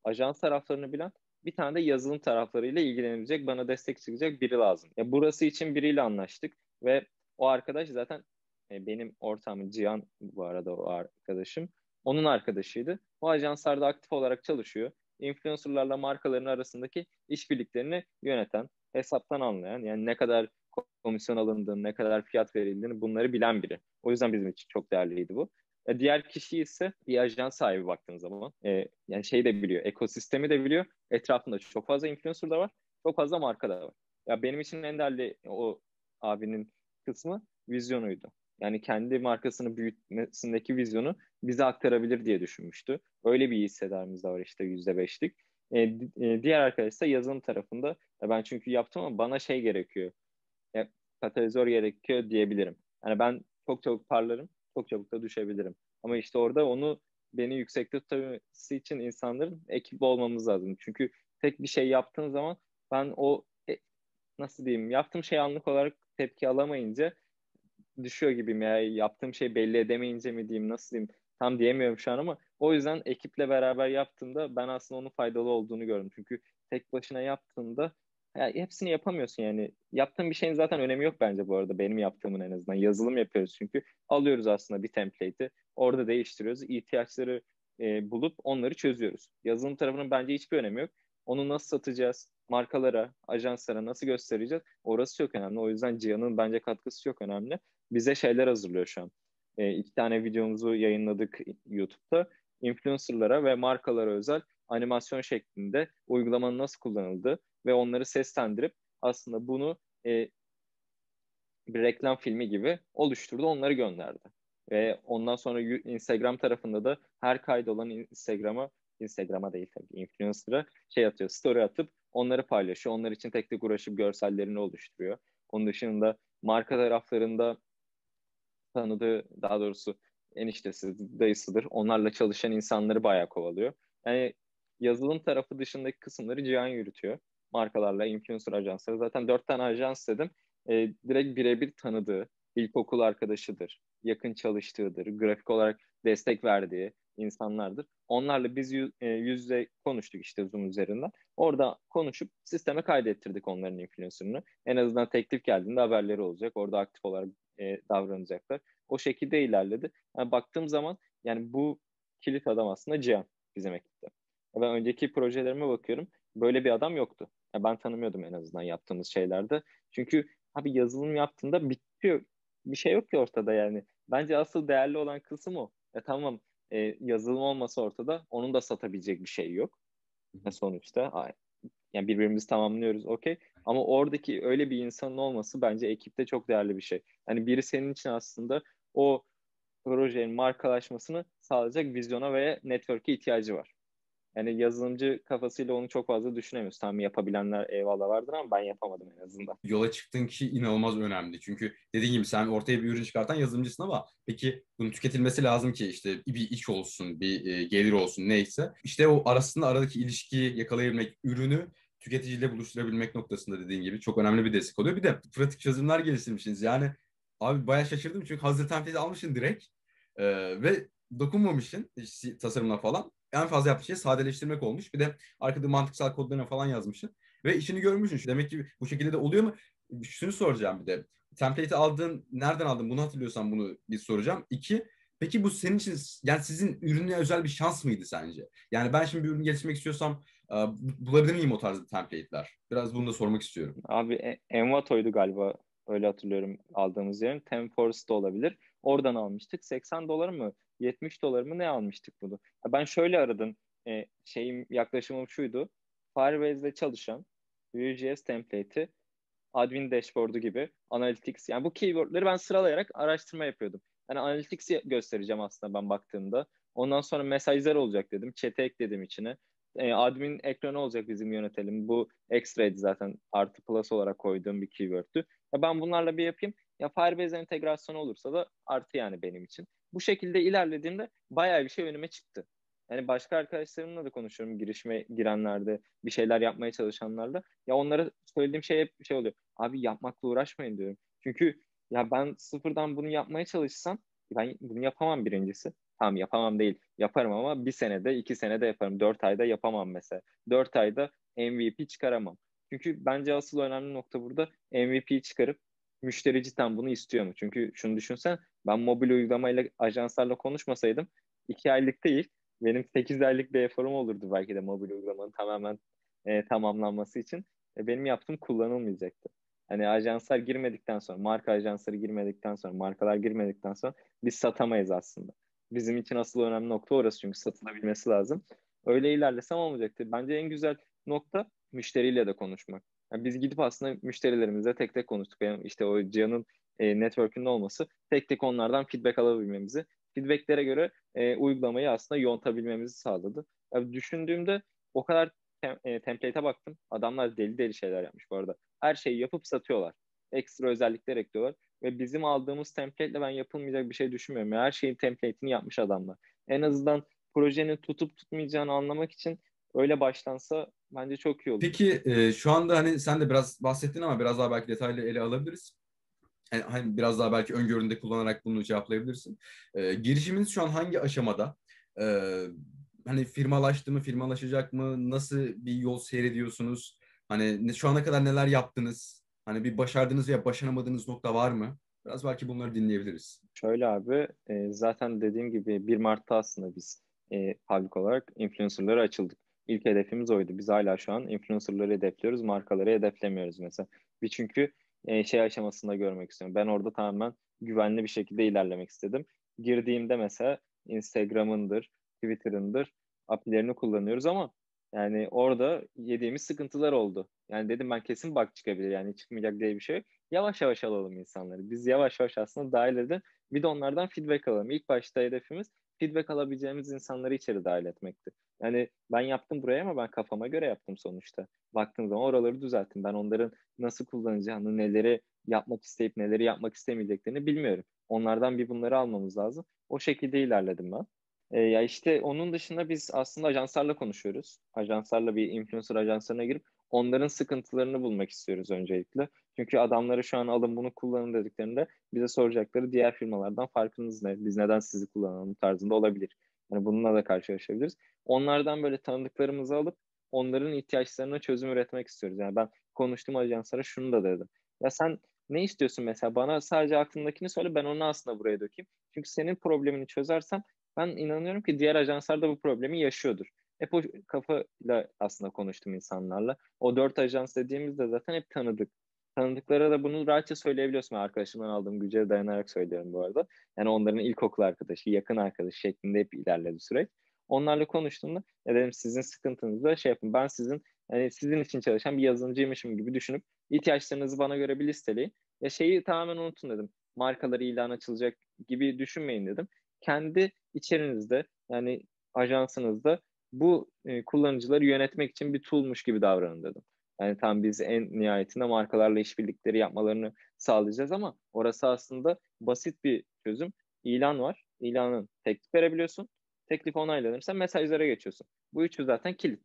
Speaker 1: ajans taraflarını bilen bir tane de yazılım taraflarıyla ilgilenebilecek, bana destek çıkacak biri lazım. Ya burası için biriyle anlaştık ve o arkadaş zaten e, benim ortağım Cihan bu arada o arkadaşım. Onun arkadaşıydı. O ajanslarda aktif olarak çalışıyor. Influencerlarla markaların arasındaki işbirliklerini yöneten, hesaptan anlayan, yani ne kadar komisyon alındığını, ne kadar fiyat verildiğini bunları bilen biri. O yüzden bizim için çok değerliydi bu. E, diğer kişi ise bir ajans sahibi baktığın zaman. E, yani şey de biliyor, ekosistemi de biliyor. Etrafında çok fazla influencer da var, çok fazla marka da var. Ya benim için en değerli o abinin kısmı vizyonuydu. Yani kendi markasını büyütmesindeki vizyonu bize aktarabilir diye düşünmüştü. Öyle bir hissedarımız da var işte yüzde beşlik. E, e, diğer arkadaş da yazılım tarafında. Ya ben çünkü yaptım ama bana şey gerekiyor. Ya, katalizör gerekiyor diyebilirim. Yani ben çok çabuk parlarım, çok çabuk da düşebilirim. Ama işte orada onu beni yüksekte tutabilmesi için insanların ekip olmamız lazım. Çünkü tek bir şey yaptığın zaman ben o e, nasıl diyeyim yaptığım şey anlık olarak tepki alamayınca düşüyor gibiyim ya. Yaptığım şey belli edemeyince mi diyeyim nasıl diyeyim tam diyemiyorum şu an ama o yüzden ekiple beraber yaptığımda ben aslında onun faydalı olduğunu gördüm. Çünkü tek başına yaptığında ya hepsini yapamıyorsun yani. Yaptığın bir şeyin zaten önemi yok bence bu arada. Benim yaptığımın en azından. Yazılım yapıyoruz çünkü. Alıyoruz aslında bir template'i. Orada değiştiriyoruz. ihtiyaçları e, bulup onları çözüyoruz. Yazılım tarafının bence hiçbir önemi yok. Onu nasıl satacağız? Markalara, ajanslara nasıl göstereceğiz? Orası çok önemli. O yüzden Cihan'ın bence katkısı çok önemli bize şeyler hazırlıyor şu an. E, iki tane videomuzu yayınladık YouTube'da. Influencerlara ve markalara özel animasyon şeklinde uygulamanın nasıl kullanıldığı ve onları seslendirip aslında bunu e, bir reklam filmi gibi oluşturdu, onları gönderdi. Ve ondan sonra Instagram tarafında da her kaydolan Instagram'a, Instagram'a değil tabii, influencer'a şey atıyor, story atıp onları paylaşıyor. Onlar için tek tek uğraşıp görsellerini oluşturuyor. Onun dışında marka taraflarında tanıdığı daha doğrusu eniştesi, dayısıdır. Onlarla çalışan insanları bayağı kovalıyor. Yani yazılım tarafı dışındaki kısımları Cihan yürütüyor. Markalarla, influencer ajansları. Zaten dört tane ajans dedim. E, direkt birebir tanıdığı, ilkokul arkadaşıdır. yakın çalıştığıdır, grafik olarak destek verdiği insanlardır. Onlarla biz e, yüz yüze konuştuk işte Zoom üzerinden. Orada konuşup sisteme kaydettirdik onların influencer'ını. En azından teklif geldiğinde haberleri olacak. Orada aktif olarak e, davranacaklar. O şekilde ilerledi. Yani baktığım zaman yani bu kilit adam aslında Cihan bizim ekipte. Ben önceki projelerime bakıyorum. Böyle bir adam yoktu. Yani ben tanımıyordum en azından yaptığımız şeylerde. Çünkü abi yazılım yaptığında bitiyor. Bir şey yok ki ortada yani. Bence asıl değerli olan kısım o. E tamam e, yazılım olmasa ortada onun da satabilecek bir şey yok. E, sonuçta yani birbirimizi tamamlıyoruz okey. Ama oradaki öyle bir insanın olması bence ekipte çok değerli bir şey. Yani biri senin için aslında o projenin markalaşmasını sağlayacak vizyona ve network'e ihtiyacı var. Yani yazılımcı kafasıyla onu çok fazla düşünemiyoruz. Tamam yapabilenler eyvallah vardır ama ben yapamadım en azından.
Speaker 2: Yola çıktığın kişi inanılmaz önemli. Çünkü dediğim gibi sen ortaya bir ürün çıkartan yazılımcısın ama peki bunun tüketilmesi lazım ki işte bir iş olsun, bir e, gelir olsun neyse. İşte o arasında aradaki ilişkiyi yakalayabilmek, ürünü tüketiciyle buluşturabilmek noktasında dediğin gibi çok önemli bir destek oluyor. Bir de pratik çözümler geliştirmişsiniz. Yani abi bayağı şaşırdım çünkü hazır template almışsın direkt ee, ve dokunmamışsın tasarımla falan en fazla yaptığı şey sadeleştirmek olmuş. Bir de arkada mantıksal kodlarına falan yazmışsın. Ve işini görmüşsün. Demek ki bu şekilde de oluyor mu? Şunu soracağım bir de. Template'i aldığın, nereden aldın bunu hatırlıyorsan bunu bir soracağım. İki, peki bu senin için, yani sizin ürüne özel bir şans mıydı sence? Yani ben şimdi bir ürün geliştirmek istiyorsam e, bulabilir miyim o tarz template'ler? Biraz bunu da sormak istiyorum.
Speaker 1: Abi e, Envato'ydu galiba öyle hatırlıyorum aldığımız yerin. Temforce da olabilir. Oradan almıştık. 80 dolar mı 70 dolar mı ne almıştık bunu? Ben şöyle aradım. E, şeyim yaklaşımım şuydu. Firebase'de çalışan Vue.js template'i admin dashboard'u gibi analytics yani bu keywordleri ben sıralayarak araştırma yapıyordum. Yani analytics'i göstereceğim aslında ben baktığımda. Ondan sonra mesajlar olacak dedim. Chat'e ekledim içine. E, admin ekranı olacak bizim yönetelim. Bu ekstraydı zaten artı plus olarak koyduğum bir keyword'tü. Ya ben bunlarla bir yapayım. Ya Firebase entegrasyonu olursa da artı yani benim için. Bu şekilde ilerlediğimde bayağı bir şey önüme çıktı. Yani başka arkadaşlarımla da konuşuyorum girişime girenlerde, bir şeyler yapmaya çalışanlarla. Ya onlara söylediğim şey hep şey oluyor. Abi yapmakla uğraşmayın diyorum. Çünkü ya ben sıfırdan bunu yapmaya çalışsam ben bunu yapamam birincisi. Tamam yapamam değil. Yaparım ama bir senede, iki senede yaparım. Dört ayda yapamam mesela. Dört ayda MVP çıkaramam. Çünkü bence asıl önemli nokta burada MVP çıkarıp müşteri cidden bunu istiyor mu? Çünkü şunu düşünsen ben mobil uygulamayla ajanslarla konuşmasaydım iki aylık değil benim 8 aylık bir eforum olurdu belki de mobil uygulamanın tamamen e, tamamlanması için. E, benim yaptığım kullanılmayacaktı. Hani ajanslar girmedikten sonra, marka ajansları girmedikten sonra, markalar girmedikten sonra biz satamayız aslında. Bizim için asıl önemli nokta orası çünkü satılabilmesi lazım. Öyle ilerlesem olmayacaktır. Bence en güzel nokta müşteriyle de konuşmak. Yani biz gidip aslında müşterilerimizle tek tek konuştuk. Benim işte o Cihan'ın e, network'ünde olması tek tek onlardan feedback alabilmemizi, feedbacklere göre e, uygulamayı aslında yontabilmemizi sağladı. Yani düşündüğümde o kadar tem, e, template'e baktım. Adamlar deli deli şeyler yapmış bu arada. Her şeyi yapıp satıyorlar. Ekstra özellikler ekliyorlar. Ve bizim aldığımız template'le ben yapılmayacak bir şey düşünmüyorum. Her şeyin template'ini yapmış adamlar. En azından projenin tutup tutmayacağını anlamak için öyle başlansa bence çok iyi olur.
Speaker 2: Peki e, şu anda hani sen de biraz bahsettin ama biraz daha belki detaylı ele alabiliriz. Yani hani biraz daha belki öngöründe kullanarak bunu cevaplayabilirsin. E, girişiminiz şu an hangi aşamada? E, hani firmalaştı mı, firmalaşacak mı? Nasıl bir yol seyrediyorsunuz? Hani şu ana kadar neler yaptınız? Hani bir başardığınız veya başaramadığınız nokta var mı? Biraz belki bunları dinleyebiliriz.
Speaker 1: Şöyle abi, e, zaten dediğim gibi 1 Mart'ta aslında biz e, public olarak influencerlara açıldık. İlk hedefimiz oydu. Biz hala şu an influencerları hedefliyoruz, markaları hedeflemiyoruz mesela. Bir çünkü e, şey aşamasında görmek istiyorum. Ben orada tamamen güvenli bir şekilde ilerlemek istedim. Girdiğimde mesela Instagram'ındır, Twitter'ındır API'lerini kullanıyoruz ama yani orada yediğimiz sıkıntılar oldu. Yani dedim ben kesin bak çıkabilir yani çıkmayacak diye bir şey yok. Yavaş yavaş alalım insanları. Biz yavaş yavaş aslında dahil edin. Bir de onlardan feedback alalım. İlk başta hedefimiz feedback alabileceğimiz insanları içeri dahil etmekti. Yani ben yaptım buraya ama ben kafama göre yaptım sonuçta. Baktığım zaman oraları düzelttim. Ben onların nasıl kullanacağını, neleri yapmak isteyip neleri yapmak istemeyeceklerini bilmiyorum. Onlardan bir bunları almamız lazım. O şekilde ilerledim ben. E, ya işte onun dışında biz aslında ajanslarla konuşuyoruz. Ajanslarla bir influencer ajanslarına girip onların sıkıntılarını bulmak istiyoruz öncelikle. Çünkü adamları şu an alın bunu kullanın dediklerinde bize soracakları diğer firmalardan farkınız ne? Biz neden sizi kullanalım tarzında olabilir. Yani bununla da karşılaşabiliriz. Onlardan böyle tanıdıklarımızı alıp onların ihtiyaçlarına çözüm üretmek istiyoruz. Yani ben konuştuğum ajanslara şunu da dedim. Ya sen ne istiyorsun mesela? Bana sadece aklındakini söyle ben onu aslında buraya dökeyim. Çünkü senin problemini çözersem ben inanıyorum ki diğer ajanslar da bu problemi yaşıyordur. Hep o kafayla aslında konuştum insanlarla. O dört ajans dediğimizde zaten hep tanıdık. Tanıdıklara da bunu rahatça söyleyebiliyorsun. Arkadaşımdan aldığım güce dayanarak söylüyorum bu arada. Yani onların ilkokul arkadaşı, yakın arkadaşı şeklinde hep ilerledi süreç. Onlarla konuştuğumda ya dedim sizin sıkıntınızda şey yapın. Ben sizin yani sizin için çalışan bir yazılımcıymışım gibi düşünüp ihtiyaçlarınızı bana göre bir listeleyin. Ya şeyi tamamen unutun dedim. Markaları ilan açılacak gibi düşünmeyin dedim. Kendi içerinizde yani ajansınızda bu e, kullanıcıları yönetmek için bir toolmuş gibi davranın dedim. Yani tam biz en nihayetinde markalarla işbirlikleri yapmalarını sağlayacağız ama orası aslında basit bir çözüm. İlan var. İlanın teklif verebiliyorsun. Teklif onaylanırsa mesajlara geçiyorsun. Bu üçü zaten kilit.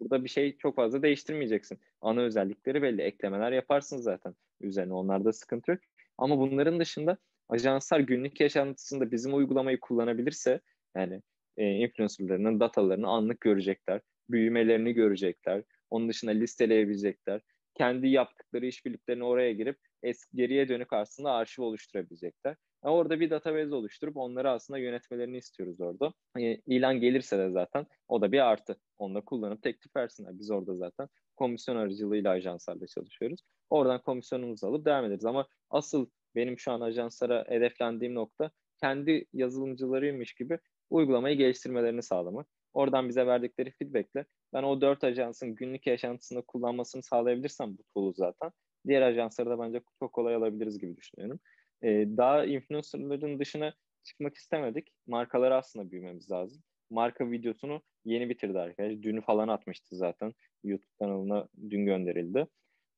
Speaker 1: Burada bir şey çok fazla değiştirmeyeceksin. Ana özellikleri belli. Eklemeler yaparsın zaten üzerine. Onlarda sıkıntı yok. Ama bunların dışında ajanslar günlük yaşantısında bizim uygulamayı kullanabilirse yani e, influencerlarının datalarını anlık görecekler. Büyümelerini görecekler. Onun dışında listeleyebilecekler. Kendi yaptıkları işbirliklerini oraya girip eski, geriye dönük aslında arşiv oluşturabilecekler. Yani orada bir database oluşturup onları aslında yönetmelerini istiyoruz orada. Yani ilan gelirse de zaten o da bir artı. Onu da kullanıp teklif versinler. Biz orada zaten komisyon aracılığıyla ajanslarla çalışıyoruz. Oradan komisyonumuzu alıp devam ederiz. Ama asıl benim şu an ajanslara hedeflendiğim nokta kendi yazılımcılarıymış gibi uygulamayı geliştirmelerini sağlamak. Oradan bize verdikleri feedbackle ben o dört ajansın günlük yaşantısında kullanmasını sağlayabilirsem bu tool'u zaten diğer ajansları da bence çok kolay alabiliriz gibi düşünüyorum. Ee, daha influencerların dışına çıkmak istemedik. Markaları aslında büyümemiz lazım. Marka videosunu yeni bitirdi arkadaş. Dünü falan atmıştı zaten. YouTube kanalına dün gönderildi.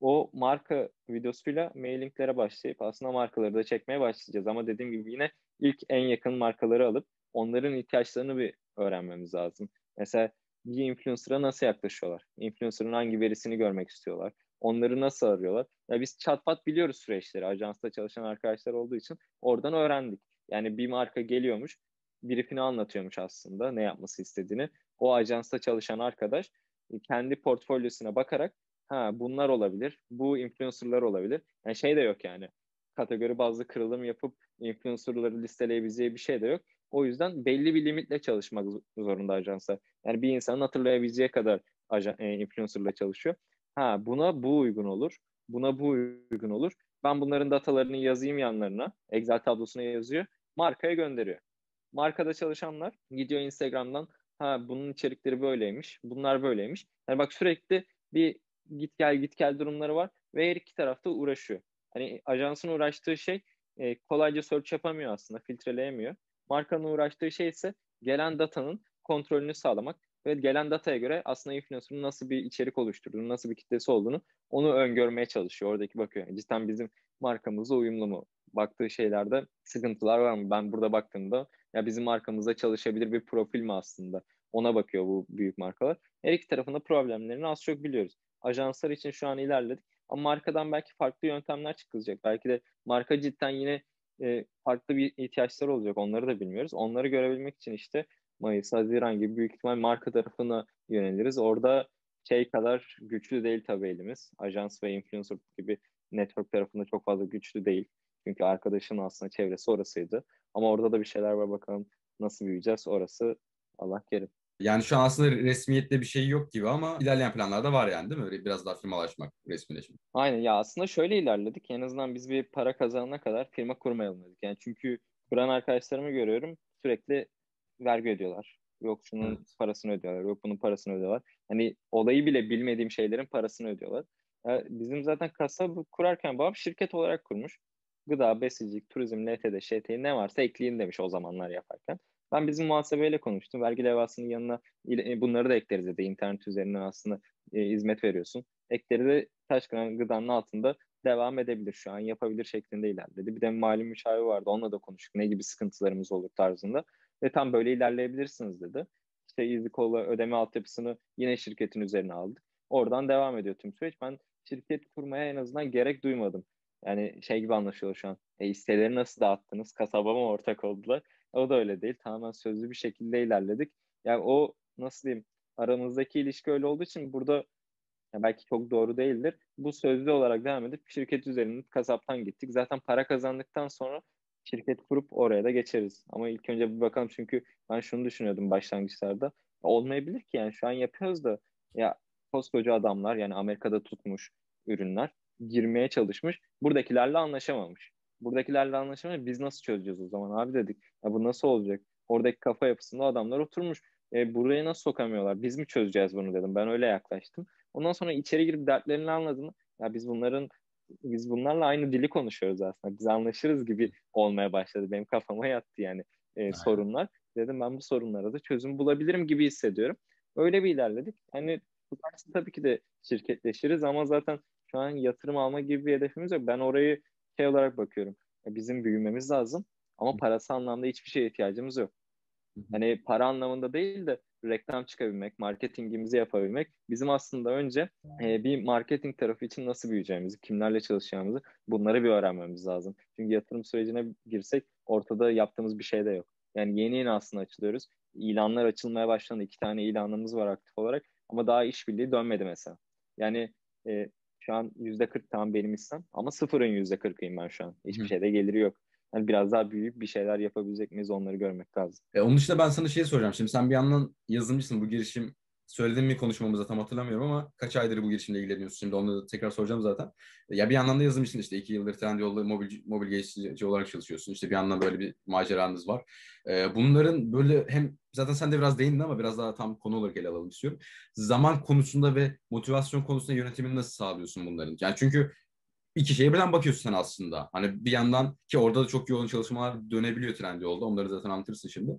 Speaker 1: O marka videosuyla mailinglere başlayıp aslında markaları da çekmeye başlayacağız. Ama dediğim gibi yine ilk en yakın markaları alıp onların ihtiyaçlarını bir öğrenmemiz lazım. Mesela bir influencer'a nasıl yaklaşıyorlar? Influencer'ın hangi verisini görmek istiyorlar? Onları nasıl arıyorlar? Ya biz çatpat biliyoruz süreçleri. Ajansta çalışan arkadaşlar olduğu için oradan öğrendik. Yani bir marka geliyormuş, briefini anlatıyormuş aslında ne yapması istediğini. O ajansta çalışan arkadaş kendi portfolyosuna bakarak ha bunlar olabilir, bu influencerlar olabilir. Yani şey de yok yani. Kategori bazlı kırılım yapıp influencerları listeleyebileceği bir şey de yok. O yüzden belli bir limitle çalışmak zorunda ajanslar. Yani bir insanın hatırlayabileceği kadar ajan, e, influencerla çalışıyor. Ha buna bu uygun olur. Buna bu uygun olur. Ben bunların datalarını yazayım yanlarına. Excel tablosuna yazıyor. Markaya gönderiyor. Markada çalışanlar gidiyor Instagram'dan ha bunun içerikleri böyleymiş. Bunlar böyleymiş. Yani bak sürekli bir git gel git gel durumları var ve her iki tarafta uğraşıyor. Hani ajansın uğraştığı şey e, kolayca search yapamıyor aslında, filtreleyemiyor. Markanın uğraştığı şey ise gelen datanın kontrolünü sağlamak ve gelen dataya göre aslında influencer'ın nasıl bir içerik oluşturduğunu, nasıl bir kitlesi olduğunu onu öngörmeye çalışıyor. Oradaki bakıyor. Yani cidden bizim markamızla uyumlu mu? Baktığı şeylerde sıkıntılar var mı? Ben burada baktığımda ya bizim markamızda çalışabilir bir profil mi aslında? Ona bakıyor bu büyük markalar. Her iki tarafında problemlerini az çok biliyoruz. Ajanslar için şu an ilerledik. Ama markadan belki farklı yöntemler çıkılacak. Belki de marka cidden yine e, farklı bir ihtiyaçlar olacak. Onları da bilmiyoruz. Onları görebilmek için işte Mayıs, Haziran gibi büyük ihtimal marka tarafına yöneliriz. Orada şey kadar güçlü değil tabii elimiz. Ajans ve influencer gibi network tarafında çok fazla güçlü değil. Çünkü arkadaşın aslında çevresi orasıydı. Ama orada da bir şeyler var bakalım nasıl büyüyeceğiz orası Allah kerim.
Speaker 2: Yani şu an aslında resmiyette bir şey yok gibi ama ilerleyen planlarda var yani değil mi? Biraz daha firmalaşmak, resmileşmek.
Speaker 1: Aynen ya aslında şöyle ilerledik. En azından biz bir para kazanana kadar firma kurmayalım dedik. Yani çünkü kuran arkadaşlarımı görüyorum sürekli vergi ödüyorlar. Yok şunun evet. parasını ödüyorlar, yok bunun parasını ödüyorlar. Hani olayı bile bilmediğim şeylerin parasını ödüyorlar. Yani bizim zaten kasa kurarken babam şirket olarak kurmuş. Gıda, besicilik, turizm, LTD, ŞT ne varsa ekleyin demiş o zamanlar yaparken. Ben bizim muhasebeyle konuştum. Vergi levhasının yanına e, bunları da ekleriz dedi. İnternet üzerinden aslında e, hizmet veriyorsun. Ekleri de Taşkıran gıdanın altında devam edebilir şu an yapabilir şeklinde ilerledi. Bir de mali müşavir vardı onunla da konuştuk ne gibi sıkıntılarımız olur tarzında. Ve tam böyle ilerleyebilirsiniz dedi. İşte EasyCall'a ödeme altyapısını yine şirketin üzerine aldık. Oradan devam ediyor tüm süreç. Ben şirket kurmaya en azından gerek duymadım. Yani şey gibi anlaşılıyor şu an. E, nasıl dağıttınız? Kasaba mı ortak oldular? O da öyle değil. Tamamen sözlü bir şekilde ilerledik. Yani o nasıl diyeyim aramızdaki ilişki öyle olduğu için burada ya belki çok doğru değildir. Bu sözlü olarak devam edip şirket üzerinde kasaptan gittik. Zaten para kazandıktan sonra şirket kurup oraya da geçeriz. Ama ilk önce bir bakalım çünkü ben şunu düşünüyordum başlangıçlarda. Olmayabilir ki yani şu an yapıyoruz da ya koskoca adamlar yani Amerika'da tutmuş ürünler girmeye çalışmış. Buradakilerle anlaşamamış. Buradakilerle anlaşamamış. Biz nasıl çözeceğiz o zaman abi dedik. Ya bu nasıl olacak? Oradaki kafa yapısında adamlar oturmuş. E, buraya nasıl sokamıyorlar? Biz mi çözeceğiz bunu dedim. Ben öyle yaklaştım. Ondan sonra içeri girip dertlerini anladım. Ya biz bunların biz bunlarla aynı dili konuşuyoruz aslında. Biz anlaşırız gibi olmaya başladı. Benim kafama yattı yani e, sorunlar. Dedim ben bu sorunlara da çözüm bulabilirim gibi hissediyorum. Öyle bir ilerledik. Hani tutarsa tabii ki de şirketleşiriz ama zaten şu an yatırım alma gibi bir hedefimiz yok. Ben orayı şey olarak bakıyorum. Bizim büyümemiz lazım ama parası anlamda hiçbir şeye ihtiyacımız yok. Hani para anlamında değil de reklam çıkabilmek, marketingimizi yapabilmek bizim aslında önce e, bir marketing tarafı için nasıl büyüyeceğimizi, kimlerle çalışacağımızı bunları bir öğrenmemiz lazım. Çünkü yatırım sürecine girsek ortada yaptığımız bir şey de yok. Yani yeni yeni aslında açılıyoruz. İlanlar açılmaya başlandı. İki tane ilanımız var aktif olarak ama daha işbirliği dönmedi mesela. Yani e, şu an yüzde kırk tamam benim istem ama sıfırın yüzde kırkıyım ben şu an. Hiçbir Hı. şeyde geliri yok. Yani biraz daha büyük bir şeyler yapabilecek miyiz onları görmek lazım.
Speaker 2: E, onun dışında ben sana şey soracağım. Şimdi sen bir yandan yazılımcısın. Bu girişim söyledim mi konuşmamızda tam hatırlamıyorum ama kaç aydır bu girişimle ilgileniyorsun? Şimdi onu da tekrar soracağım zaten. Ya bir yandan da yazılımcısın işte iki yıldır Trendyol'da mobil, mobil geliştirici olarak çalışıyorsun. İşte bir yandan böyle bir maceranız var. Ee, bunların böyle hem zaten sen de biraz değindin ama biraz daha tam konu olarak ele alalım istiyorum. Zaman konusunda ve motivasyon konusunda yönetimini nasıl sağlıyorsun bunların? Yani çünkü iki şeye birden bakıyorsun sen aslında. Hani bir yandan ki orada da çok yoğun çalışmalar dönebiliyor Trendyol'da. Onları zaten anlatırsın şimdi.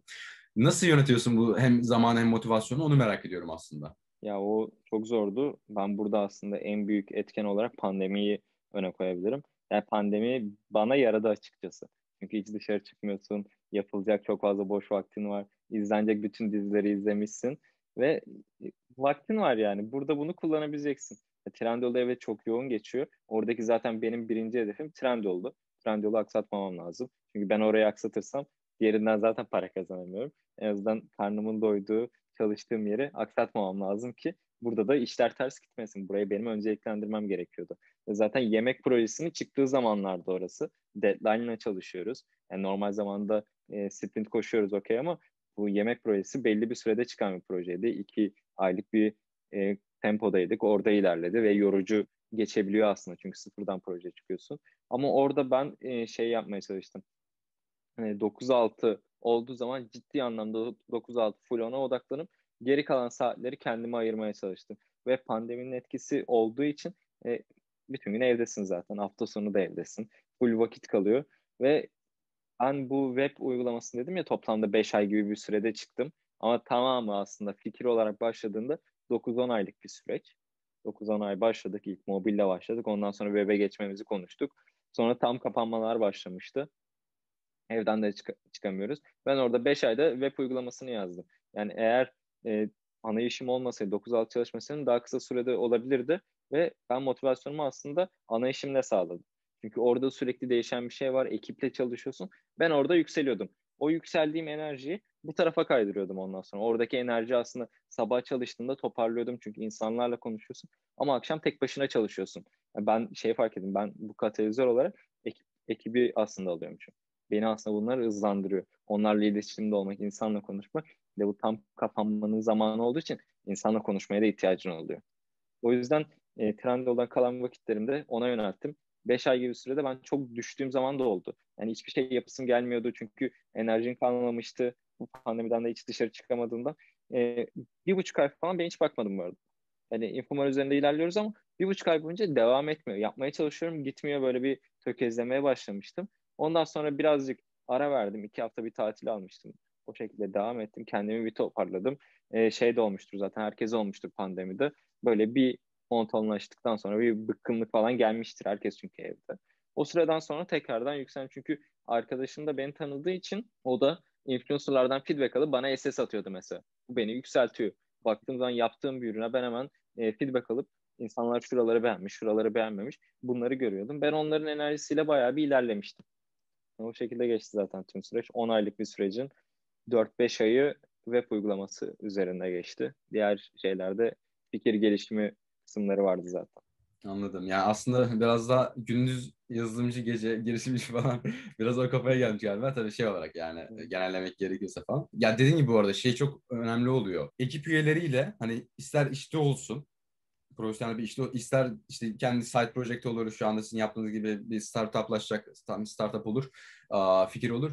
Speaker 2: Nasıl yönetiyorsun bu hem zaman hem motivasyonu onu merak ediyorum aslında.
Speaker 1: Ya o çok zordu. Ben burada aslında en büyük etken olarak pandemiyi öne koyabilirim. Yani pandemi bana yaradı açıkçası. Çünkü hiç dışarı çıkmıyorsun. Yapılacak çok fazla boş vaktin var. İzlenecek bütün dizileri izlemişsin. Ve vaktin var yani. Burada bunu kullanabileceksin. Trendyol'da evet çok yoğun geçiyor. Oradaki zaten benim birinci hedefim Trendyol'du. Trendyol'u aksatmamam lazım. Çünkü ben orayı aksatırsam diğerinden zaten para kazanamıyorum. En azından karnımın doyduğu çalıştığım yeri aksatmamam lazım ki burada da işler ters gitmesin. Burayı benim önceliklendirmem gerekiyordu. Ve zaten yemek projesini çıktığı zamanlarda orası. Deadline ile çalışıyoruz. Yani normal zamanda e, sprint koşuyoruz okey ama bu yemek projesi belli bir sürede çıkan bir projeydi. İki aylık bir e, tempodaydık. Orada ilerledi ve yorucu geçebiliyor aslında çünkü sıfırdan proje çıkıyorsun. Ama orada ben e, şey yapmaya çalıştım. Hani 9-6 olduğu zaman ciddi anlamda 9-6 full ona odaklanıp geri kalan saatleri kendime ayırmaya çalıştım. Ve pandeminin etkisi olduğu için e, bütün gün evdesin zaten. Hafta sonu da evdesin. Full vakit kalıyor ve ben bu web uygulamasını dedim ya toplamda 5 ay gibi bir sürede çıktım. Ama tamamı aslında fikir olarak başladığında 9-10 aylık bir süreç. 9-10 ay başladık. ilk mobille başladık. Ondan sonra web'e geçmemizi konuştuk. Sonra tam kapanmalar başlamıştı. Evden de çık- çıkamıyoruz. Ben orada 5 ayda web uygulamasını yazdım. Yani eğer e, ana işim olmasaydı, 9-6 çalışmasaydım daha kısa sürede olabilirdi. Ve ben motivasyonumu aslında ana işimle sağladım. Çünkü orada sürekli değişen bir şey var. Ekiple çalışıyorsun. Ben orada yükseliyordum. O yükseldiğim enerjiyi bu tarafa kaydırıyordum ondan sonra. Oradaki enerji aslında sabah çalıştığında toparlıyordum çünkü insanlarla konuşuyorsun ama akşam tek başına çalışıyorsun. Yani ben şey fark ettim ben bu katalizör olarak ekip, ekibi aslında alıyormuşum. Beni aslında bunlar hızlandırıyor. Onlarla iletişimde olmak, insanla konuşmak ve bu tam kapanmanın zamanı olduğu için insanla konuşmaya da ihtiyacın oluyor. O yüzden e, Trendyol'dan kalan vakitlerimde ona yönelttim. 5 ay gibi sürede ben çok düştüğüm zaman da oldu. Yani hiçbir şey yapısım gelmiyordu çünkü enerjin kalmamıştı. Bu pandemiden de hiç dışarı çıkamadığımda. E, bir buçuk ay falan ben hiç bakmadım bu arada. Yani Infomar üzerinde ilerliyoruz ama bir buçuk ay boyunca devam etmiyor. Yapmaya çalışıyorum gitmiyor böyle bir tökezlemeye başlamıştım. Ondan sonra birazcık ara verdim. iki hafta bir tatil almıştım. O şekilde devam ettim. Kendimi bir toparladım. Ee, şey de olmuştur zaten. Herkes olmuştur pandemide. Böyle bir monotonlaştıktan sonra bir bıkkınlık falan gelmiştir herkes çünkü evde. O sıradan sonra tekrardan yükseldim çünkü arkadaşım da beni tanıdığı için o da influencerlardan feedback alıp bana SS atıyordu mesela. Bu beni yükseltiyor. Baktığım zaman yaptığım bir ürüne ben hemen e, feedback alıp insanlar şuraları beğenmiş, şuraları beğenmemiş bunları görüyordum. Ben onların enerjisiyle bayağı bir ilerlemiştim. O şekilde geçti zaten tüm süreç. 10 aylık bir sürecin 4-5 ayı web uygulaması üzerinde geçti. Diğer şeylerde fikir gelişimi kısımları vardı zaten.
Speaker 2: Anladım. Yani aslında biraz da gündüz yazılımcı, gece girişimci falan biraz o kafaya gelmiş galiba. Tabii şey olarak yani genellemek gerekirse falan. Ya dediğin gibi bu arada şey çok önemli oluyor. Ekip üyeleriyle hani ister işte olsun profesyonel bir işte ister işte kendi side project olur şu anda sizin yaptığınız gibi bir startuplaşacak tam startup olur fikir olur.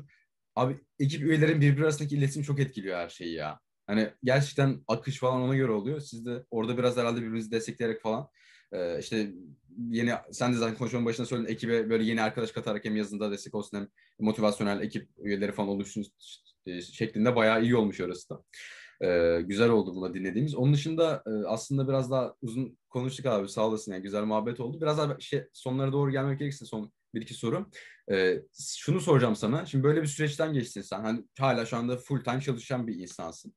Speaker 2: Abi ekip üyelerin birbiri arasındaki iletişim çok etkiliyor her şeyi ya. Hani gerçekten akış falan ona göre oluyor. Siz de orada biraz herhalde birbirinizi destekleyerek falan ee, işte yeni sen de zaten konuşmanın başında söyledin ekibe böyle yeni arkadaş katarak hem yazında destek olsun hem motivasyonel ekip üyeleri falan oluşsun şeklinde bayağı iyi olmuş orası da. Ee, güzel oldu bunu dinlediğimiz. Onun dışında e, aslında biraz daha uzun konuştuk abi sağ olasın yani güzel muhabbet oldu. Biraz daha şey, sonlara doğru gelmek gerekirse son bir iki soru. Ee, şunu soracağım sana. Şimdi böyle bir süreçten geçtin sen. Hani hala şu anda full time çalışan bir insansın.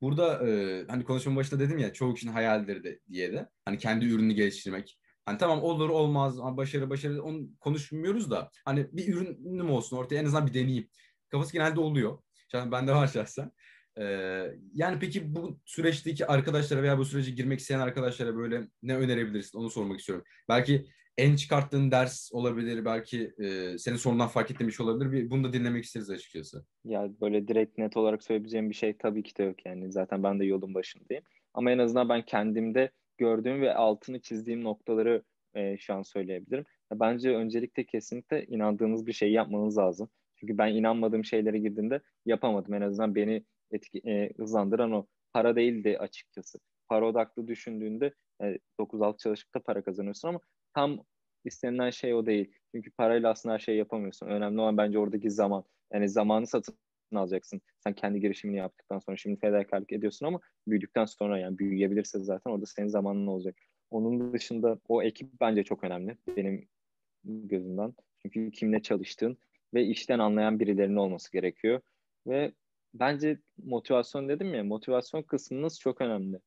Speaker 2: Burada e, hani konuşmanın başında dedim ya çoğu kişinin hayalleri de diye de. Hani kendi ürünü geliştirmek. Hani tamam olur olmaz başarı başarı onu konuşmuyoruz da hani bir ürünüm olsun ortaya en azından bir deneyeyim. Kafası genelde oluyor. ben bende var şahsen. Ee, yani peki bu süreçteki arkadaşlara veya bu sürece girmek isteyen arkadaşlara böyle ne önerebilirsin onu sormak istiyorum. Belki en çıkarttığın ders olabilir, belki e, senin sonundan fark ettiğin olabilir. Bir, bunu da dinlemek isteriz açıkçası.
Speaker 1: Ya böyle direkt net olarak söyleyebileceğim bir şey tabii ki de yok yani. Zaten ben de yolun başındayım. Ama en azından ben kendimde gördüğüm ve altını çizdiğim noktaları e, şu an söyleyebilirim. Bence öncelikle kesinlikle inandığınız bir şey yapmanız lazım. Çünkü ben inanmadığım şeylere girdiğimde yapamadım. En azından beni etki, e, hızlandıran o para değildi açıkçası. Para odaklı düşündüğünde e, 9-6 çalışıp da para kazanıyorsun ama tam istenilen şey o değil. Çünkü parayla aslında her şeyi yapamıyorsun. Önemli olan bence oradaki zaman. Yani zamanı satın alacaksın. Sen kendi girişimini yaptıktan sonra şimdi fedakarlık ediyorsun ama büyüdükten sonra yani büyüyebilirse zaten orada senin zamanın olacak. Onun dışında o ekip bence çok önemli benim gözümden. Çünkü kimle çalıştığın ve işten anlayan birilerinin olması gerekiyor. Ve bence motivasyon dedim ya motivasyon kısmınız çok önemli.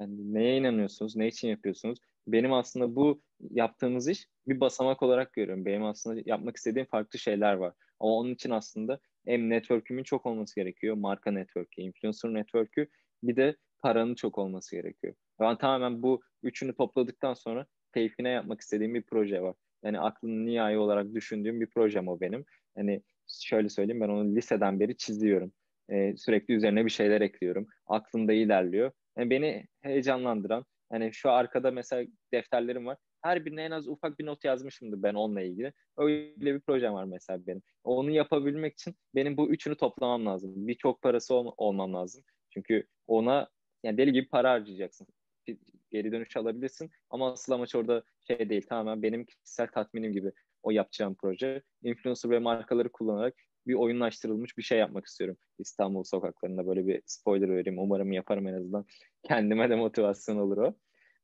Speaker 1: Yani neye inanıyorsunuz, ne için yapıyorsunuz? Benim aslında bu yaptığımız iş bir basamak olarak görüyorum. Benim aslında yapmak istediğim farklı şeyler var. Ama onun için aslında hem network'ümün çok olması gerekiyor. Marka network'ü, influencer network'ü bir de paranın çok olması gerekiyor. Ben tamamen bu üçünü topladıktan sonra keyfine yapmak istediğim bir proje var. Yani aklının nihai olarak düşündüğüm bir projem o benim. Yani şöyle söyleyeyim ben onu liseden beri çiziyorum. Ee, sürekli üzerine bir şeyler ekliyorum. Aklımda ilerliyor. Yani beni heyecanlandıran, yani şu arkada mesela defterlerim var. Her birine en az ufak bir not yazmışımdır ben onunla ilgili. Öyle bir projem var mesela benim. Onu yapabilmek için benim bu üçünü toplamam lazım. Birçok parası ol- olmam lazım. Çünkü ona yani deli gibi para harcayacaksın. Geri dönüş alabilirsin ama asıl amaç orada şey değil tamamen benim kişisel tatminim gibi o yapacağım proje. Influencer ve markaları kullanarak bir oyunlaştırılmış bir şey yapmak istiyorum. İstanbul sokaklarında böyle bir spoiler vereyim. Umarım yaparım en azından. Kendime de motivasyon olur o.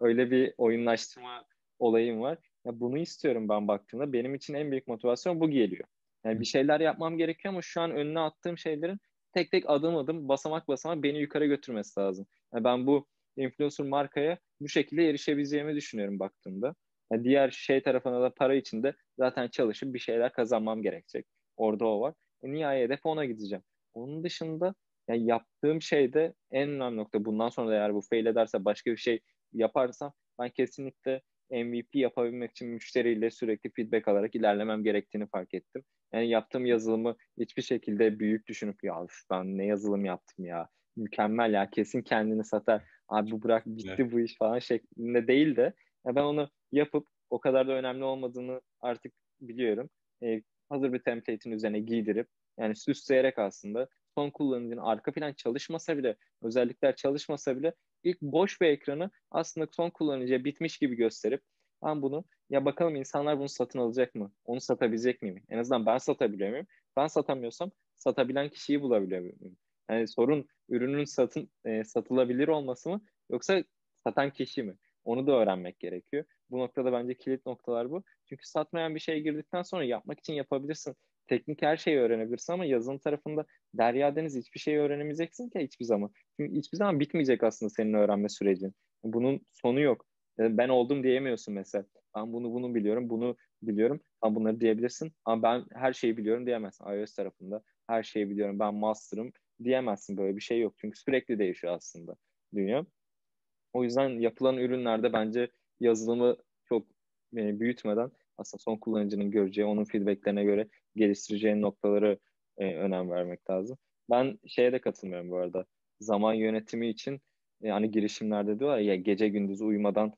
Speaker 1: Öyle bir oyunlaştırma olayım var. Ya bunu istiyorum ben baktığımda. Benim için en büyük motivasyon bu geliyor. Yani bir şeyler yapmam gerekiyor ama şu an önüne attığım şeylerin tek tek adım adım basamak basamak beni yukarı götürmesi lazım. Yani ben bu influencer markaya bu şekilde erişebileceğimi düşünüyorum baktığımda. Yani diğer şey tarafına da para için de zaten çalışıp bir şeyler kazanmam gerekecek. Orada o var. E, nihai hedef ona gideceğim. Onun dışında yani yaptığım şey de en önemli nokta bundan sonra da eğer bu fail ederse başka bir şey yaparsam ben kesinlikle MVP yapabilmek için müşteriyle sürekli feedback alarak ilerlemem gerektiğini fark ettim. Yani yaptığım yazılımı hiçbir şekilde büyük düşünüp ya ben ne yazılım yaptım ya mükemmel ya kesin kendini satar abi bu bırak bitti evet. bu iş falan şeklinde değil de ya ben onu yapıp o kadar da önemli olmadığını artık biliyorum. E, hazır bir template'in üzerine giydirip yani süsleyerek aslında son kullanıcının arka plan çalışmasa bile özellikler çalışmasa bile ilk boş bir ekranı aslında son kullanıcıya bitmiş gibi gösterip ben bunu ya bakalım insanlar bunu satın alacak mı? Onu satabilecek miyim? En azından ben satabiliyor muyum? Ben satamıyorsam satabilen kişiyi bulabiliyor muyum? Yani sorun ürünün satın e, satılabilir olması mı yoksa satan kişi mi? Onu da öğrenmek gerekiyor. Bu noktada bence kilit noktalar bu. Çünkü satmayan bir şeye girdikten sonra yapmak için yapabilirsin. teknik her şeyi öğrenebilirsin ama yazılım tarafında derya deniz hiçbir şey öğrenemeyeceksin ki hiçbir zaman. Çünkü hiçbir zaman bitmeyecek aslında senin öğrenme sürecin. Bunun sonu yok. Ben oldum diyemiyorsun mesela. Ben bunu bunu biliyorum, bunu biliyorum. Ama bunları diyebilirsin. Ama ben her şeyi biliyorum diyemezsin. iOS tarafında her şeyi biliyorum. Ben master'ım diyemezsin. Böyle bir şey yok. Çünkü sürekli değişiyor aslında dünya. O yüzden yapılan ürünlerde bence yazılımı çok e, büyütmeden aslında son kullanıcının göreceği, onun feedbacklerine göre geliştireceği noktaları e, önem vermek lazım. Ben şeye de katılmıyorum bu arada. Zaman yönetimi için yani girişimlerde diyorlar ya gece gündüz uyumadan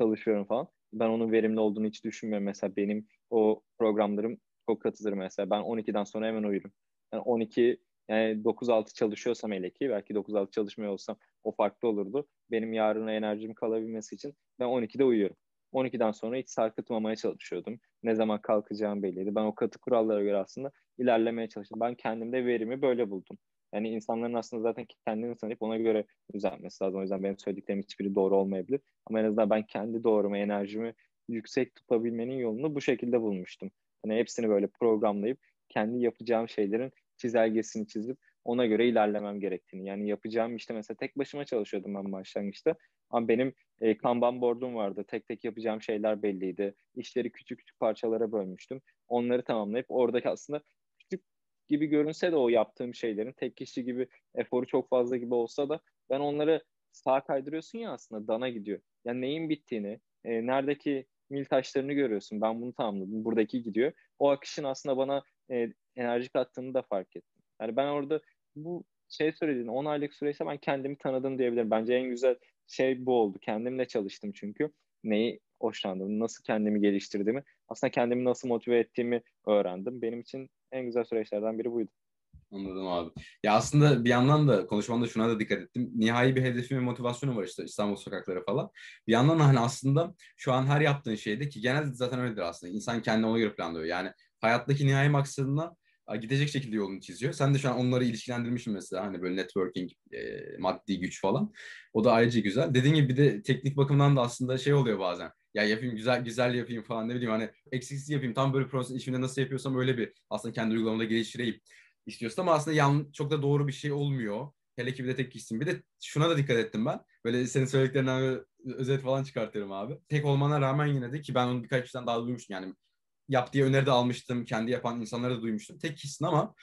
Speaker 1: çalışıyorum falan. Ben onun verimli olduğunu hiç düşünmüyorum. Mesela benim o programlarım çok katıdır mesela. Ben 12'den sonra hemen uyurum. Yani 12 yani 9-6 çalışıyorsam hele ki belki 9-6 çalışmıyor olsam o farklı olurdu. Benim yarına enerjim kalabilmesi için ben 12'de uyuyorum. 12'den sonra hiç sarkıtmamaya çalışıyordum. Ne zaman kalkacağım belliydi. Ben o katı kurallara göre aslında ilerlemeye çalıştım. Ben kendimde verimi böyle buldum. Yani insanların aslında zaten kendini tanıyıp ona göre düzeltmesi lazım. O yüzden benim söylediklerim hiçbiri doğru olmayabilir. Ama en azından ben kendi doğrumu, enerjimi yüksek tutabilmenin yolunu bu şekilde bulmuştum. Hani hepsini böyle programlayıp kendi yapacağım şeylerin çizelgesini çizip ona göre ilerlemem gerektiğini. Yani yapacağım işte mesela tek başıma çalışıyordum ben başlangıçta. Ama benim e, Kanban board'um vardı. Tek tek yapacağım şeyler belliydi. İşleri küçük küçük parçalara bölmüştüm. Onları tamamlayıp oradaki aslında küçük gibi görünse de o yaptığım şeylerin tek kişi gibi eforu çok fazla gibi olsa da ben onları sağa kaydırıyorsun ya aslında dana gidiyor. Yani neyin bittiğini, e, neredeki mil taşlarını görüyorsun. Ben bunu tamamladım. Buradaki gidiyor. O akışın aslında bana e, enerji kattığını da fark ettim. Yani ben orada bu şey söylediğin 10 aylık süreçte ben kendimi tanıdım diyebilirim. Bence en güzel şey bu oldu. Kendimle çalıştım çünkü. Neyi hoşlandım, nasıl kendimi geliştirdiğimi, aslında kendimi nasıl motive ettiğimi öğrendim. Benim için en güzel süreçlerden biri buydu.
Speaker 2: Anladım abi. Ya aslında bir yandan da konuşmamda şuna da dikkat ettim. Nihai bir hedefim ve motivasyonum var işte İstanbul sokakları falan. Bir yandan da hani aslında şu an her yaptığın şeyde ki genelde zaten öyledir aslında. İnsan kendine ona göre planlıyor. Yani hayattaki nihai maksadına gidecek şekilde yolunu çiziyor. Sen de şu an onları ilişkilendirmişsin mesela hani böyle networking, e, maddi güç falan. O da ayrıca güzel. Dediğin gibi bir de teknik bakımdan da aslında şey oluyor bazen. Ya yapayım güzel güzel yapayım falan ne bileyim hani eksiksiz yapayım tam böyle proses işimde nasıl yapıyorsam öyle bir aslında kendi uygulamada geliştireyim istiyorsun ama aslında yan, çok da doğru bir şey olmuyor. Hele ki bir de tek kişisin. Bir de şuna da dikkat ettim ben. Böyle senin söylediklerinden özet falan çıkartıyorum abi. Tek olmana rağmen yine de ki ben onu birkaç kişiden daha duymuştum. Yani yap diye öneri de almıştım. Kendi yapan insanları da duymuştum. Tek kişisin ama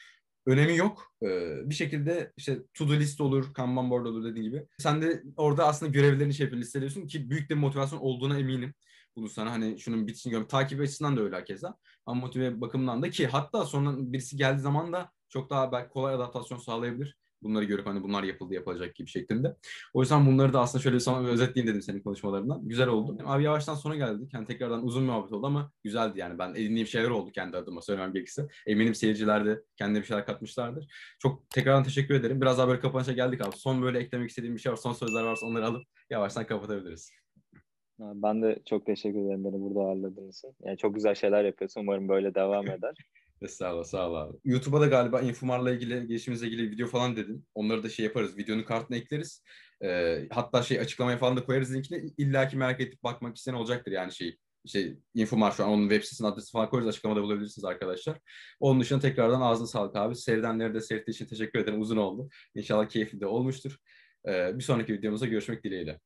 Speaker 2: önemi yok. Ee, bir şekilde işte to do list olur, Kanban board olur dediğin gibi. Sen de orada aslında görevlerini şey yapıyorsun, listeliyorsun ki büyük bir motivasyon olduğuna eminim. Bunu sana hani şunun bitsin görüyorum. Takip açısından da öyle hakeza. Ama motive bakımından da ki hatta sonra birisi geldiği zaman da çok daha belki kolay adaptasyon sağlayabilir bunları görüp hani bunlar yapıldı yapılacak gibi şeklinde. O yüzden bunları da aslında şöyle sana özetleyeyim dedim senin konuşmalarından. Güzel oldu. Abi yavaştan sona geldik. Yani tekrardan uzun bir muhabbet oldu ama güzeldi yani. Ben edindiğim şeyler oldu kendi adıma söylemem gerekirse. Eminim seyirciler de kendine bir şeyler katmışlardır. Çok tekrardan teşekkür ederim. Biraz daha böyle kapanışa geldik abi. Son böyle eklemek istediğim bir şey var. Son sözler varsa onları alıp yavaştan kapatabiliriz.
Speaker 1: Ben de çok teşekkür ederim beni burada ağırladığınız için. Yani çok güzel şeyler yapıyorsun. Umarım böyle devam eder.
Speaker 2: Estağfurullah sağ ol abi. YouTube'a da galiba Infumar'la ilgili, gelişimizle ilgili video falan dedin. Onları da şey yaparız. Videonun kartına ekleriz. Ee, hatta şey açıklamaya falan da koyarız linkini. İlla ki merak edip bakmak isteyen olacaktır yani şey. İşte Infomar şu an onun web sitesinin adresi falan koyarız. Açıklamada bulabilirsiniz arkadaşlar. Onun dışında tekrardan ağzına sağlık abi. Seyredenlere de seyrettiği için teşekkür ederim. Uzun oldu. İnşallah keyifli de olmuştur. Ee, bir sonraki videomuzda görüşmek dileğiyle.